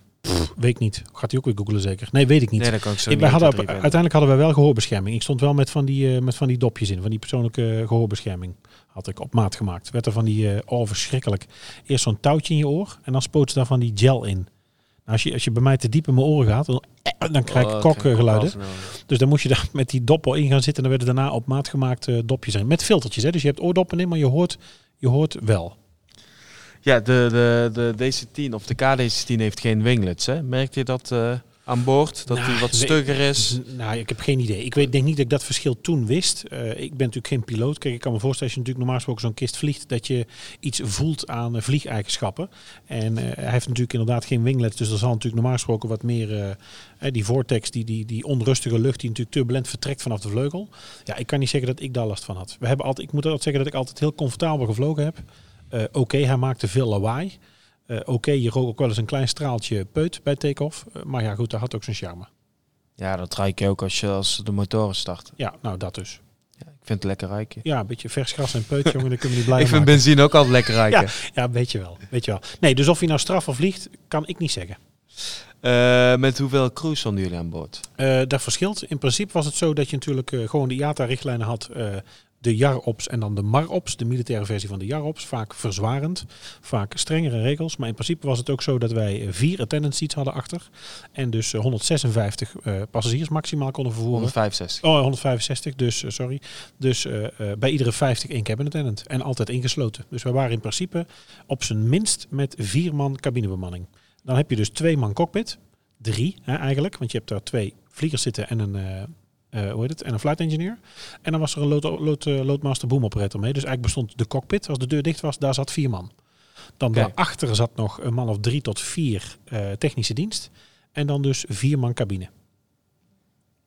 Weet ik niet. Gaat hij ook weer googlen zeker? Nee, weet ik niet. Nee, dat kan ik zo Ik- niet wij hadden, 1, 2, 3 vinden. uiteindelijk hadden wij wel gehoorbescherming. Ik stond wel met van die, eh, met van die dopjes in. Van die persoonlijke eh, gehoorbescherming. Had ik op maat gemaakt. Werd er van die, eh oh verschrikkelijk. Eerst zo'n touwtje in je oor. En dan spoot ze daar van die gel in. Als, je, als je bij mij te diep in mijn oren gaat, dan, dan krijg ik Oh, kokgeluiden. Dus dan moest je daar met die doppel in gaan zitten. En dan werden daarna op maat gemaakt dopjes in. Met filtertjes. Hè? Dus je hebt oordoppen in, maar je hoort, je hoort wel. Ja, de, de, de DC-10 of de KDC-10 heeft geen winglets. Hè? Merkt je dat eh, aan boord? Dat Nou, die wat stugger is? Nou, ik heb geen idee. Ik weet, denk niet dat ik dat verschil toen wist. Eh, ik ben natuurlijk geen piloot. Kijk, ik kan me voorstellen als je natuurlijk normaal gesproken zo'n kist vliegt, dat je iets voelt aan eh, vliegeigenschappen. En eh, hij heeft natuurlijk inderdaad geen winglets, dus er zal natuurlijk normaal gesproken wat meer die vortex, die, die, die onrustige lucht die natuurlijk turbulent vertrekt vanaf de vleugel. Ja, ik kan niet zeggen dat ik daar last van had. We hebben altijd, ik moet altijd zeggen dat ik altijd heel comfortabel gevlogen heb. Oké, hij maakte veel lawaai. Eh, Oké, je rook ook wel eens een klein straaltje peut bij take-off. Eh, maar ja, goed, dat had ook zijn charme. Ja, dat ruik je ook als, je, als de motoren starten. Ja, nou dat dus. Ja, ik vind het lekker ruiken. Ja, een beetje vers gras en peut, jongen, dan kunnen we niet blij Ik vind maken. benzine ook altijd lekker ruiken. Ja, weet je wel, weet je wel. Nee, dus of hij nou straf of vliegt, kan ik niet zeggen. Eh, met hoeveel crews stonden jullie aan boord? Eh, dat verschilt. In principe was het zo dat je natuurlijk eh, gewoon de IATA-richtlijnen had. Eh, de JAR-OPS en dan de MAR-OPS, de militaire versie van de JAR-OPS. Vaak verzwarend, vaak strengere regels. Maar in principe was het ook zo dat wij eh, vier attendant seats hadden achter. En dus eh, 156 eh, passagiers maximaal konden vervoeren. 165. Oh, 165, dus eh, sorry. Dus eh, eh, bij iedere 50 één cabin attendant. En altijd ingesloten. Dus we waren in principe op zijn minst met vier man cabinebemanning. Dan heb je dus twee man cockpit. Drie hè, eigenlijk, want je hebt daar twee vliegers zitten en een, eh, eh, hoe heet het, en een flight engineer. En dan was er een load, load, eh, loadmaster boom operator mee. Dus eigenlijk bestond de cockpit, als de deur dicht was, daar zat vier man. Dan daarachter zat nog een man of drie tot vier eh, technische dienst. En dan dus vier man cabine.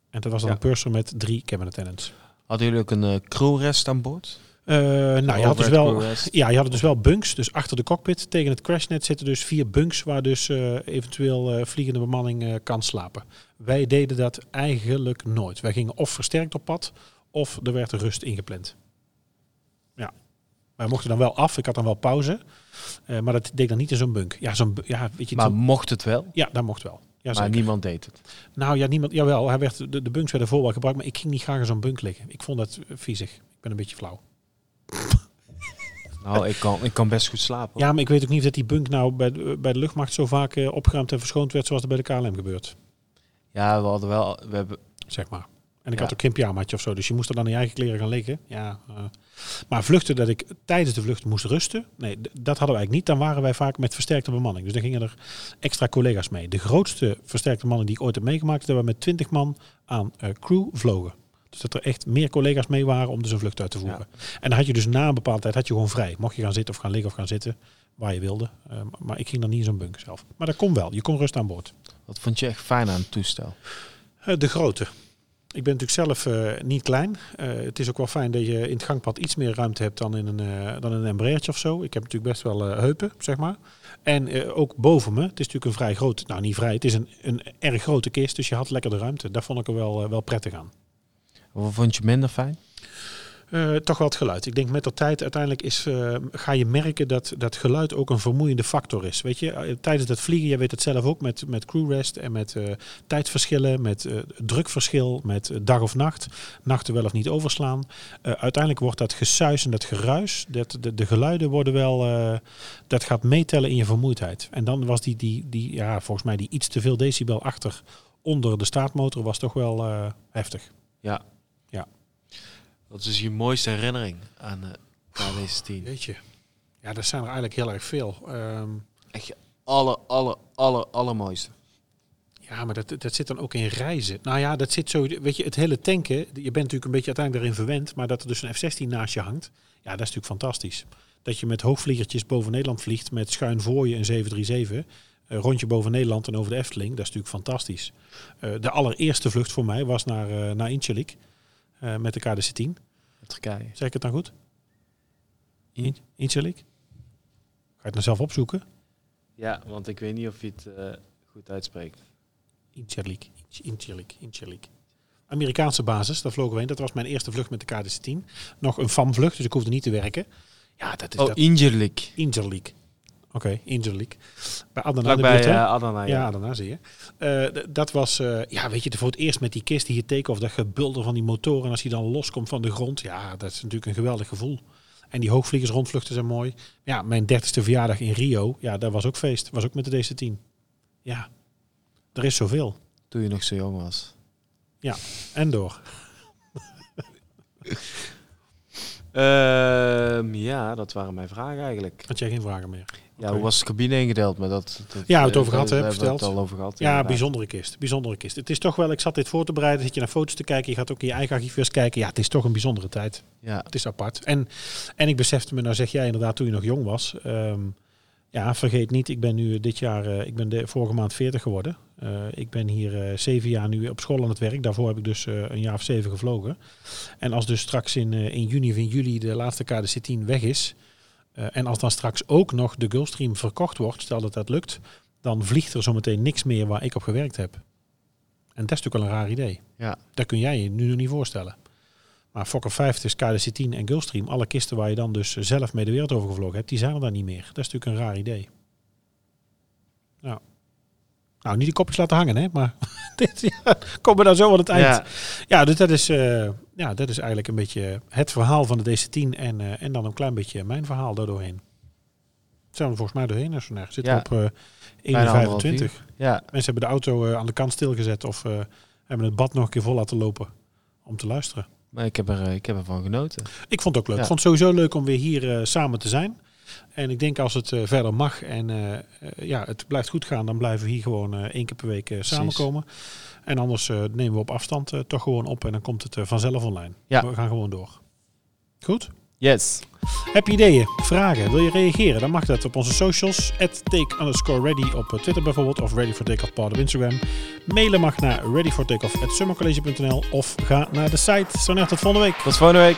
En dat was dan Ja. een purser met drie cabin attendants. Hadden jullie ook een eh, crewrest aan boord? Eh, nou, je had, dus wel, ja, je had dus wel bunks. Dus achter de cockpit tegen het crashnet zitten dus vier bunks waar dus eh, eventueel eh, vliegende bemanning kan slapen. Wij deden dat eigenlijk nooit. Wij gingen of versterkt op pad of er werd rust ingepland. Ja. Wij mochten dan wel af. Ik had dan wel pauze. Maar dat deed dan niet in zo'n bunk. Ja, zo'n ja, weet je, Maar mocht het wel? ja, dat mocht wel. Ja, maar zeker. niemand deed het. Nou ja, niemand. Jawel, hij werd, de, de bunks werden voor wel gebruikt, maar ik ging niet graag in zo'n bunk liggen. Ik vond dat viezig. Ik ben een beetje flauw. Nou, ik kan, ik kan best goed slapen. Ja, maar ik weet ook niet of dat die bunk nou bij de, bij de luchtmacht zo vaak eh, opgeruimd en verschoond werd zoals er bij de KLM gebeurt. Ja, we hadden wel... We hebben, Zeg maar. En ik Ja. had ook geen pyjamaatje of zo, dus je moest er dan in je eigen kleren gaan liggen. Ja, eh. maar vluchten dat ik tijdens de vlucht moest rusten, nee, dat hadden wij eigenlijk niet. Dan waren wij vaak met versterkte bemanning. Dus dan gingen er extra collega's mee. De grootste versterkte bemanning die ik ooit heb meegemaakt, dat we met 20 man aan eh, crew vlogen. Dus dat er echt meer collega's mee waren om dus een vlucht uit te voeren. En dan had je dus na een bepaalde tijd had je gewoon vrij. Mocht je gaan zitten of gaan liggen of gaan zitten, waar je wilde. Eh, maar ik ging dan niet in zo'n bunk zelf. Maar dat kon wel. Je kon rust aan boord. wat vond je echt fijn aan het toestel? Eh, de grootte. Ik ben natuurlijk zelf eh, niet klein. Het is ook wel fijn dat je in het gangpad iets meer ruimte hebt dan in een, dan in een Embraertje of zo. Ik heb natuurlijk best wel heupen, zeg maar. En ook boven me. Het is natuurlijk een vrij groot, nou niet vrij, het is een, een erg grote kist. Dus je had lekker de ruimte. Daar vond ik er wel, wel prettig aan. Wat vond je minder fijn? Eh, toch wel het geluid. Ik denk met de tijd uiteindelijk is, eh, ga je merken dat dat geluid ook een vermoeiende factor is. Weet je, eh, tijdens het vliegen, je weet het zelf ook, met, met crewrest en met tijdverschillen, met drukverschil, met dag of nacht, nachten wel of niet overslaan. Uiteindelijk wordt dat gesuis en dat geruis, dat, de, de geluiden worden wel, dat gaat meetellen in je vermoeidheid. En dan was die, die, die, ja, volgens mij die iets te veel decibel achter onder de staartmotor was toch wel heftig. Wat is je mooiste herinnering aan uh, KDC-10? Weet je. Ja, dat zijn er eigenlijk heel erg veel. Ehm, Echt je aller, aller, aller, allermooiste. ja, maar dat, dat zit dan ook in reizen. Nou ja, dat zit zo... Weet je, het hele tanken... Je bent natuurlijk een beetje uiteindelijk daarin verwend. Maar dat er dus een F-16 naast je hangt. Ja, dat is natuurlijk fantastisch. Dat je met hoogvliegertjes boven Nederland vliegt. Met schuin voor je een 737. Een rondje boven Nederland en over de Efteling. Dat is natuurlijk fantastisch. Eh, de allereerste vlucht voor mij was naar, eh naar Incirlik. Eh, met de KDC-10. Turkije. Zeg ik het nou goed? In, Incirlik? Ga je het nou zelf opzoeken? Ja, want ik weet niet of je het eh, goed uitspreekt. Incirlik, Incirlik, Incirlik. Amerikaanse basis, daar vlogen we heen. Dat was mijn eerste vlucht met de KDC-10. Nog een FAM-vlucht, dus ik hoefde niet te werken. Ja, dat is Oh, dat. Injerlik. Incirlik. Oké, Incirlik. Bij Adana bij buurt, eh, Adana, Ja, ja. daarna zie je. Eh, dat was, eh, ja, weet je, voor het eerst met die kist die je take-off, dat gebulder van die motoren. En als hij dan loskomt van de grond, ja, dat is natuurlijk een geweldig gevoel. En die hoogvliegers rondvluchten zijn mooi. Ja, mijn dertigste verjaardag in Rio, ja, dat was ook feest. Was ook met de DC-10. Ja, er is zoveel. Toen je nog zo jong was. En door. Ehm, ja, dat waren mijn vragen eigenlijk. Had jij geen vragen meer? Ja, hoe was de cabine ingedeeld? Maar dat, dat, Ja, we het eh, over gehad, hebben we het verteld. al over gehad. Ja, inderdaad. bijzondere kist. Bijzondere kist. Het is toch wel, ik zat dit voor te bereiden, zit je naar foto's te kijken, je gaat ook in je eigen archief eens kijken. Ja, het is toch een bijzondere tijd. Ja, Het is apart. En, en ik besefte me, nou zeg jij inderdaad toen je nog jong was. ehm, ja, vergeet niet, ik ben nu dit jaar, eh, ik ben de vorige maand 40 geworden. Eh, ik ben hier eh, zeven jaar nu op school aan het werk. Daarvoor heb ik dus eh, een jaar of zeven gevlogen. En als dus straks in, eh, in juni of in juli de laatste KDC-10 weg is. Eh, en als dan straks ook nog de Gulfstream verkocht wordt, stel dat dat lukt. Dan vliegt er zometeen niks meer waar ik op gewerkt heb. En dat is natuurlijk wel een raar idee. ja. Dat kun jij je nu nog niet voorstellen. Maar Fokker 50, KDC-10 en Gulfstream, alle kisten waar je dan dus zelf mee de wereld over gevlogen hebt, die zijn er dan niet meer. Dat is natuurlijk een raar idee. Nou, nou niet de kopjes laten hangen, hè? Maar dit ja, komen we nou zo aan het eind. Ja, ja. dus dat is, eh, ja, dat is eigenlijk een beetje het verhaal van de DC-10 en, eh, en dan een klein beetje mijn verhaal daardoorheen. Zijn we volgens mij doorheen, als we naar zitten Ja. op eh Bijna anderhalf 1,25. ja. Mensen hebben de auto eh, aan de kant stilgezet of eh, hebben het bad nog een keer vol laten lopen om te luisteren. Maar ik heb, er, eh, ik heb ervan genoten. Ik vond het ook leuk. Ik vond het sowieso leuk om weer hier eh, samen te zijn. En ik denk als het eh, verder mag en eh, eh, ja, het blijft goed gaan, dan blijven we hier gewoon één keer per week samenkomen. En anders nemen we op afstand toch gewoon op en dan komt het vanzelf online. Ja. We gaan gewoon door. Goed? Yes. Heb je ideeën, vragen, wil je reageren? Dan mag dat op onze socials. At take underscore ready op Twitter bijvoorbeeld. Of ready for takeoff op Instagram. Mailen mag naar readyfortakeoff.summercollege.nl Of ga naar de site. Zo net tot volgende week. Tot volgende week.